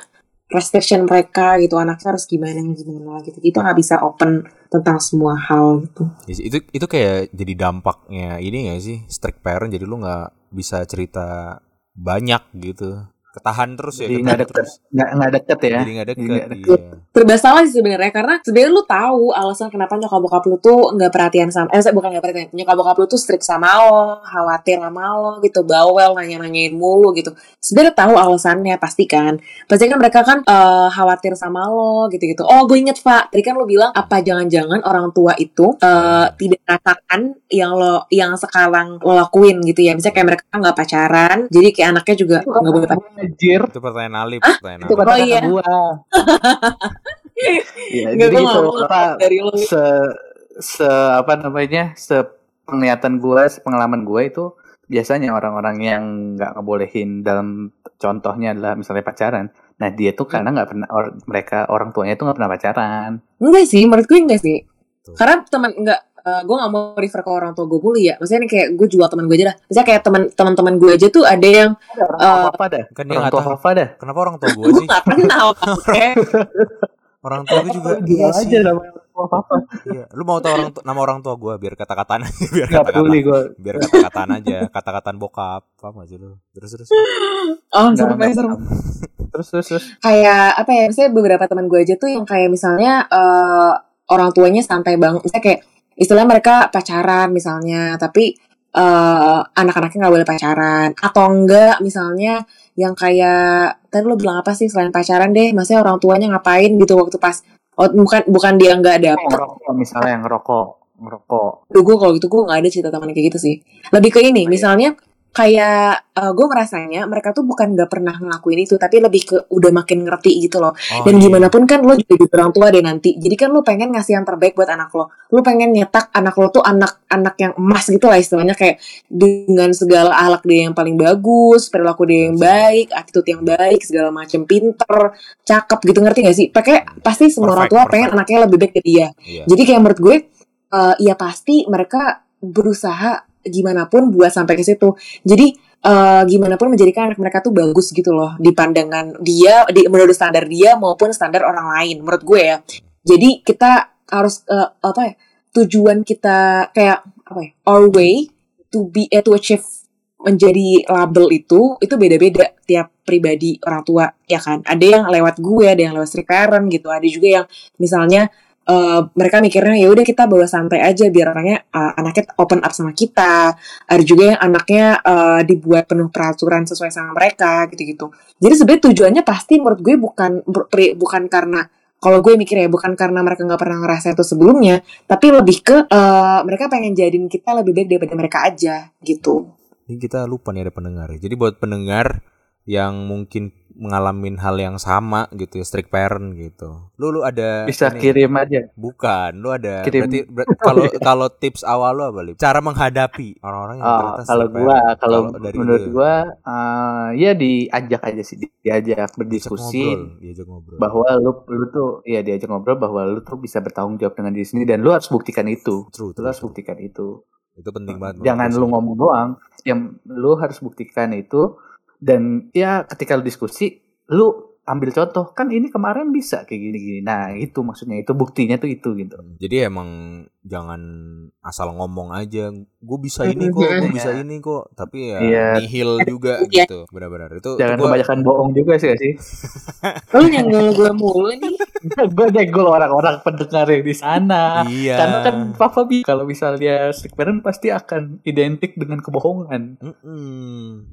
restriction mereka gitu anaknya harus gimana gimana gitu. Kita nggak bisa open tentang semua hal gitu. Ya sih, itu itu kayak jadi dampaknya ini gak sih strict parent jadi lu nggak bisa cerita banyak gitu ketahan terus ya Jadi ketahan nggak deket, terus. Nggak nggak deket ya. jadi nggak Jadi deket iya. Serba salah sih sebenarnya karena sebenarnya lu tahu alasan kenapa nyokap bokap lu tuh nggak perhatian sama eh bukan nggak perhatian nyokap bokap lu tuh strict sama lo khawatir sama lo gitu bawel nanya nanyain mulu gitu. Sebenarnya tahu alasannya pasti kan. Pasti kan mereka kan eh, khawatir sama lo gitu gitu oh gue inget pak tadi kan lu bilang apa jangan-jangan orang tua itu eh, tidak merasakan yang lo yang sekarang lo lakuin gitu ya. Misalnya kayak mereka nggak pacaran jadi kayak anaknya juga nggak boleh pacaran Anjir. itu pertanyaan Alif pertanyaan Itu kata-kata iya. gua. Iya, *laughs* Nggak, jadi itu apa dari lo se se apa namanya se penglihatan gue, pengalaman gue itu biasanya orang-orang yang nggak ngebolehin dalam contohnya adalah misalnya pacaran. Nah dia tuh karena nggak pernah or- mereka orang tuanya tuh nggak pernah pacaran. Enggak sih, menurut gue enggak sih. Tuh. Karena teman enggak eh, gue gak mau refer ke orang tua gue dulu ya. Maksudnya kayak gue jual teman gue aja dah. Misalnya kayak teman teman-teman gue aja tuh ada yang Ada orang Eh, apa dah? kan dia Orang tua tahu apa dah? kenapa orang tua gue gue sih gak kenal. *laughs* Orang tua gue juga Gila iya sih aja namanya tua apa? iya lu mau tahu orang nama orang tua gue biar kata-kataan aja biar Nggak kata-kata peduli gue. biar kata-kataan aja kata-kataan bokap paham gak sih lu terus terus Oh, serem serem. Terus terus terus. Kayak apa ya? Misalnya beberapa teman gue aja tuh yang kayak misalnya eh, orang tuanya santai banget. Misalnya kayak istilahnya mereka pacaran misalnya, tapi eh anak-anaknya nggak boleh pacaran atau enggak misalnya yang kayak tadi lo bilang apa sih selain pacaran deh, maksudnya orang tuanya ngapain gitu waktu pas oh, bukan bukan dia nggak dapet ngerokok misalnya yang ngerokok ngerokok. Duh, gue kalau gitu gue gak ada cerita teman kayak gitu sih. Lebih ke ini, misalnya kayak gue merasanya mereka tuh bukan gak pernah ngelakuin itu, tapi lebih ke udah makin ngerti gitu loh. oh, Dan iya. gimana pun kan lo juga jadi orang tua deh nanti. Jadi kan lo pengen ngasih yang terbaik buat anak lo. Lo pengen nyetak anak lo tuh anak-anak yang emas gitu lah istilahnya kayak dengan segala ahlak dia yang paling bagus, perilaku dia yang baik, attitude yang baik, segala macam pinter, cakep gitu ngerti gak sih? Pakai pasti semua orang Perfect, tua perfect. pengen anaknya lebih baik dari dia. Iya. Jadi kayak menurut gue eh ya pasti mereka berusaha gimana pun buat sampai ke situ. Jadi eh gimana pun menjadikan anak mereka tuh bagus gitu loh di pandangan dia, di menurut standar dia maupun standar orang lain. Menurut gue ya. Jadi kita harus eh, apa ya? Tujuan kita kayak apa ya? Our way to be eh, to achieve menjadi label itu itu beda-beda tiap pribadi orang tua ya kan ada yang lewat gue ada yang lewat strict parent gitu ada juga yang misalnya eh, mereka mikirnya ya udah kita bawa santai aja biar orangnya eh, anaknya open up sama kita. Ada juga yang anaknya eh, dibuat penuh peraturan sesuai sama mereka gitu-gitu. Jadi sebenarnya tujuannya pasti menurut gue bukan bukan karena kalau gue mikir ya bukan karena mereka nggak pernah ngerasa itu sebelumnya tapi lebih ke eh, mereka pengen jadiin kita lebih baik daripada mereka aja gitu. Ini kita lupa nih ada pendengar. Jadi buat pendengar yang mungkin mengalami hal yang sama gitu ya, strict parent gitu. Lu lu ada Bisa ini- kirim aja. Bukan, lu ada Kirim. berarti ber- kalau kalau tips awal lu apa, Lip? Cara menghadapi orang-orang yang Oh, ternyata kalau gua kalau dari menurut lu, gua eh, ya diajak aja sih diajak diajak berdiskusi ngobrol, diajak ngobrol. bahwa lu lu tuh ya diajak ngobrol bahwa lu tuh bisa bertanggung jawab dengan diri sendiri dan lu harus buktikan itu. True, Lu true, harus true. buktikan itu. Itu penting banget. Jangan lu ngomong doang, yang lu harus buktikan itu dan ya ketika lu diskusi lu ambil contoh kan ini kemarin bisa kayak gini-gini. Nah, itu maksudnya itu buktinya tuh itu gitu. Jadi emang jangan asal ngomong aja. Gue bisa ini kok, gue bisa *laughs* ini kok. Tapi ya Iya. nihil juga Iya. gitu. Benar-benar itu. Jangan itu gua- kebanyakan bohong juga sih sih. *laughs* Lu nyenggol gue mulu nih. *laughs* gue nyenggol orang-orang pendengar yang di sana. Iya. Karena kan Papa bi kalau misalnya strict parent pasti akan identik dengan kebohongan. Mm-mm.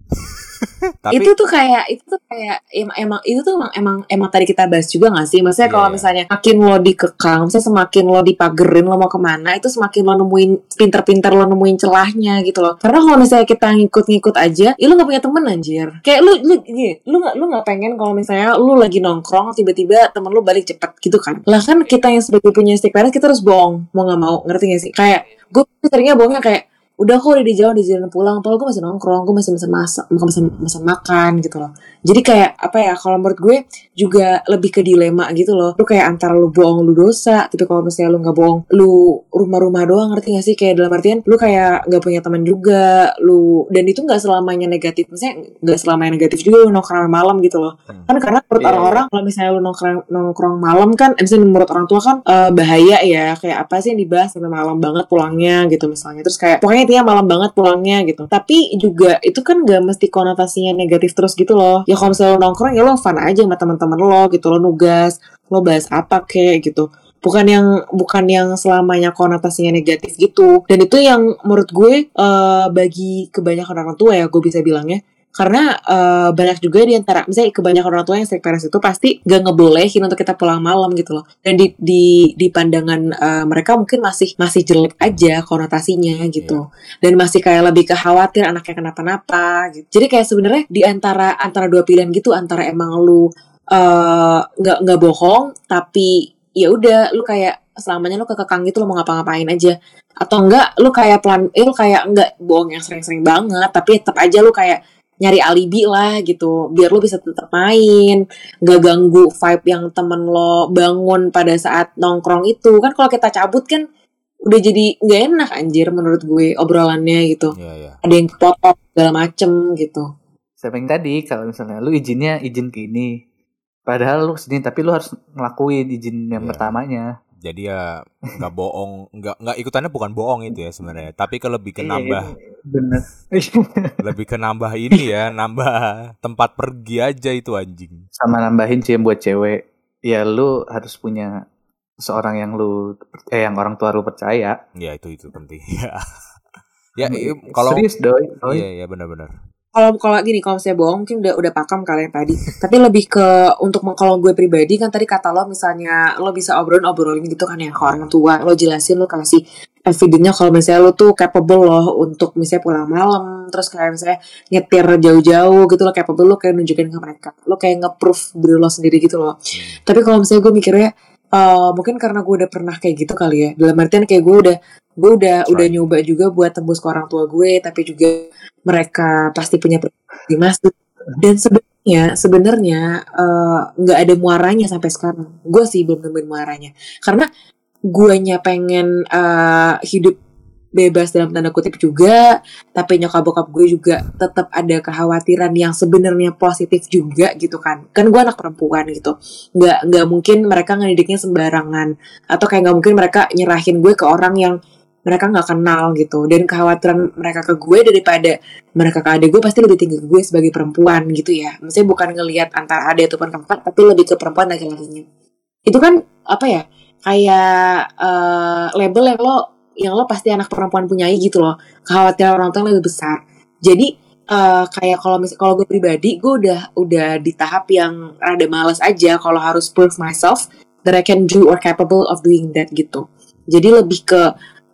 Tapi itu tuh kayak itu tuh kayak em- emang itu tuh emang emang, emang tadi kita bahas juga gak sih? Maksudnya Iya, kalau iya. misalnya makin lo dikekang misalnya semakin lo dipagerin lo mau ke mana itu semakin lo nemuin pinter-pinter lo nemuin celahnya gitu loh. Karena kalau misalnya kita ngikut-ngikut aja ya lo gak punya temen anjir. Kayak lu lu gini, lu gak lu gak pengen kalau misalnya lu lagi nongkrong tiba-tiba temen lu balik cepet gitu kan? Lah kan kita yang sebagai punya stick parents kita harus bohong mau gak mau ngerti gak sih? Kayak gue seringnya bohongnya kayak udah kok udah di jalan di jalan pulang. Padahal gue masih nongkrong gue masih mesen masak masih mesen makan gitu loh. Jadi kayak apa ya kalau menurut gue juga lebih ke dilema gitu loh. Lu kayak antara lu bohong lu dosa tapi kalau misalnya lu nggak bohong lu rumah-rumah doang ngerti gak sih? Kayak dalam artian lu kayak nggak punya teman juga lu dan itu nggak selamanya negatif. Maksudnya nggak selamanya negatif juga lu nongkrong malam gitu loh. Hmm. kan karena menurut Iya, orang-orang kalau misalnya lu nongkrong nongkrong malam kan eh, misalnya menurut orang tua kan eh, bahaya ya. Kayak apa sih yang dibahas sampai malam banget pulangnya gitu misalnya. Terus kayak pokoknya intinya malam banget pulangnya gitu. Tapi juga itu kan gak mesti konotasinya negatif terus gitu loh. Ya kalau misalnya lu nongkrong ya lo fun aja sama teman-teman lo gitu. Lo nugas lo bahas apa kek gitu. Bukan yang bukan yang selamanya konotasinya negatif gitu. Dan itu yang menurut gue eh, bagi kebanyakan orang tua ya gue bisa bilangnya karena eh, banyak juga di antara misalnya kebanyakan orang tua yang strict parents itu pasti gak ngebolehin untuk kita pulang malam gitu loh. Dan di di di pandangan eh, mereka mungkin masih masih jelek aja konotasinya gitu. Dan masih kayak lebih ke khawatir anaknya kenapa-napa gitu. Jadi kayak sebenarnya di antara antara dua pilihan gitu antara emang lu eh, nggak nggak bohong tapi ya udah lu kayak selamanya lu kekekang gitu lu mau ngapa-ngapain aja. Atau enggak lu kayak plan eh lu kayak enggak bohong yang sering-sering banget tapi tetap aja lu kayak nyari alibi lah gitu biar lu bisa tetap main nggak ganggu vibe yang temen lo bangun pada saat nongkrong itu kan kalau kita cabut kan udah jadi nggak enak anjir menurut gue obrolannya gitu Iya, iya. ada yang kepotong segala macem gitu Siapa yang tadi kalau misalnya lu izinnya izin ke ini. Padahal lu ke sini tapi lu harus ngelakuin izin yang Iya. pertamanya. Jadi ya nggak bohong, nggak nggak ikutannya bukan bohong itu ya sebenarnya. Tapi ke lebih ke Iya, nambah, Bener. *laughs* lebih ke nambah ini ya, nambah tempat pergi aja itu anjing. Sama nambahin sih buat cewek. Ya lu harus punya seorang yang lu eh yang orang tua lu percaya. Ya itu itu penting. *laughs* ya, i- kalau serius doi. doi. iya iya benar-benar. Kalau kalau gini kalau saya bohong mungkin udah udah pakam kalian tadi. Tapi lebih ke untuk kalau gue pribadi kan tadi kata lo misalnya lo bisa obrolin obrolin gitu kan ya ke orang tua. Lo jelasin lo kasih evidence kalau misalnya lo tuh capable loh untuk misalnya pulang malam terus kayak misalnya nyetir jauh-jauh gitu lo capable lo kayak nunjukin ke mereka. Lo kayak nge-proof diri lo sendiri gitu loh. Tapi kalau misalnya gue mikirnya eh, mungkin karena gue udah pernah kayak gitu kali ya. Dalam artian kayak gue udah gue udah udah Try. nyoba juga buat tembus ke orang tua gue tapi juga mereka pasti punya pribadi masuk dan sebenarnya sebenarnya eh, nggak ada muaranya sampai sekarang. Gue sih belum nemuin muaranya. Karena guanya pengen eh, hidup bebas dalam tanda kutip juga tapi nyokap bokap gue juga tetap ada kekhawatiran yang sebenarnya positif juga gitu kan. Kan gue anak perempuan gitu. Nggak nggak mungkin mereka ngedidiknya sembarangan. Atau kayak nggak mungkin mereka nyerahin gue ke orang yang mereka nggak kenal gitu. Dan kekhawatiran mereka ke gue daripada mereka ke adik gue pasti lebih tinggi ke gue sebagai perempuan gitu ya. Maksudnya bukan ngelihat antara adik ataupun kakak tapi lebih ke perempuan laki-lakinya. Itu kan apa ya kayak eh, label yang lo yang lo pasti anak perempuan punyai gitu loh. Kekhawatiran orang tua lebih besar. Jadi eh, kayak kalau misal kalau gue pribadi gue udah udah di tahap yang rada males aja kalau harus prove myself that I can do or capable of doing that gitu. Jadi lebih ke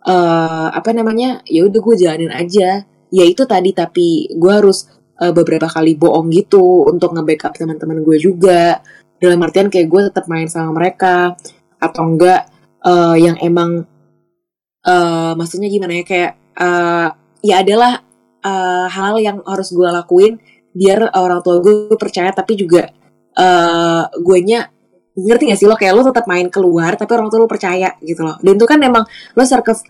eh apa namanya ya udah gue jalanin aja. Ya itu tadi tapi gue harus eh, beberapa kali bohong gitu untuk nge-backup teman-teman gue juga. Dalam artian kayak gue tetap main sama mereka atau enggak eh, yang emang eh maksudnya gimana ya kayak eh, ya adalah eh, hal yang harus gue lakuin biar orang tua gue percaya tapi juga eh gue nya ngerti gak sih lo? Kayak lo tetap main keluar tapi orang tua lo percaya gitu loh. Dan itu kan emang lo sak-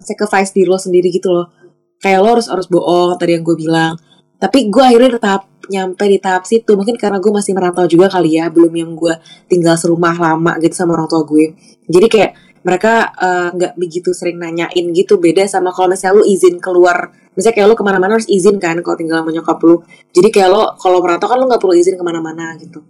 sacrifice diri lo sendiri gitu loh. Kayak lo harus harus bohong tadi yang gue bilang. Tapi gue akhirnya di tahap nyampe di tahap situ. Mungkin karena gue masih merantau juga kali ya belum yang gue tinggal serumah lama gitu sama orang tua gue. Jadi kayak mereka eh, nggak begitu sering nanyain gitu beda sama kalau misalnya lu izin keluar. Misalnya kayak lu ke mana-mana harus izin kan kalau tinggal sama nyokap lu. Jadi kayak lo kalau merantau kan lu nggak perlu izin ke mana-mana gitu.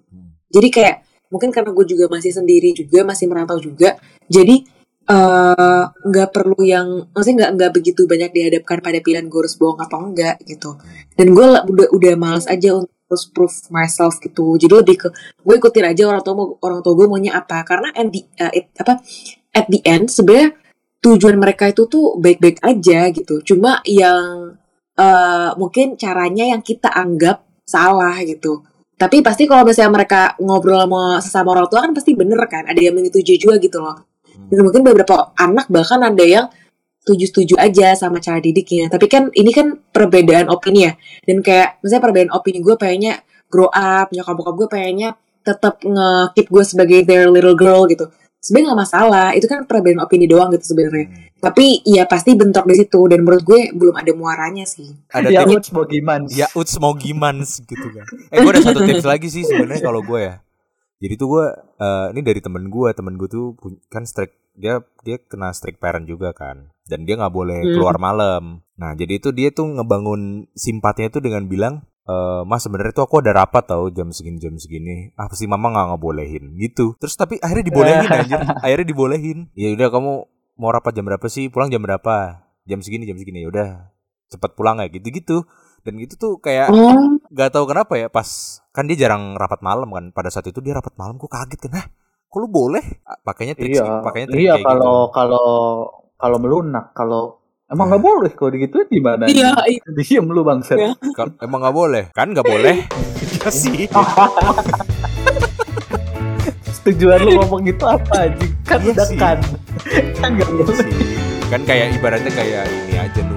Jadi kayak mungkin karena gue juga masih sendiri juga masih merantau juga jadi eh, nggak perlu yang maksudnya nggak nggak begitu banyak dihadapkan pada pilihan gue harus bohong atau enggak gitu. Dan gue udah udah males aja untuk terus prove myself gitu. Jadi lebih ke gue ikutin aja orang tua orang tua gue maunya apa. Karena at the, uh, it- apa at the end sebenarnya tujuan mereka itu tuh baik-baik aja gitu. Cuma yang eh mungkin caranya yang kita anggap salah gitu. Tapi pasti kalau misalnya mereka ngobrol sama sesama orang tua kan pasti bener kan ada yang menyetujui juga gitu loh. Dan mungkin beberapa anak bahkan ada yang setuju-setuju aja sama cara didiknya. Tapi kan ini kan perbedaan opini ya. Dan kayak misalnya perbedaan opini gue pengennya grow up nyokap bokap gue pengennya tetap nge-keep gue sebagai their little girl gitu sebenarnya nggak masalah itu kan perbedaan opini doang gitu sebenarnya tapi ya pasti bentrok di situ dan menurut gue belum ada muaranya sih Ada ya tips Uts mau gimana? ya Uts mau gimana gitu kan. Eh gue ada satu tips lagi sih sebenarnya kalau gue ya. Jadi tuh gue eh, ini dari temen gue, temen gue tuh kan strict dia dia kena strict parent juga kan, dan dia nggak boleh Hmm. keluar malam. Nah jadi itu dia tuh ngebangun simpatinya tuh dengan bilang, eh mas sebenarnya tuh aku ada rapat tau jam segini jam segini. Ah pasti mama nggak ngebolehin gitu. Terus tapi akhirnya dibolehin *laughs* anjir, akhirnya dibolehin. Ya udah kamu mau rapat jam berapa sih? Pulang jam berapa? Jam segini jam segini ya udah cepet pulang ya gitu-gitu. Dan gitu tuh kayak oh nggak tahu kenapa ya pas kan dia jarang rapat malam kan pada saat itu dia rapat malam gue kaget kan Hah, kok lu boleh Ah, pakainya trik Iya, pakainya trik iya kayak kalau gitu. kalau kalau melunak kalau emang nggak boleh kalau digituin gimana? iya iya *laughs* Diem lu bangset. Iya. Emang nggak boleh kan nggak boleh iya sih *laughs* Tujuan lu ngomong gitu apa anjing? Kan Iya udah sih. kan. Kan nggak Iya boleh. sih. kan kayak ibaratnya kayak ini aja lu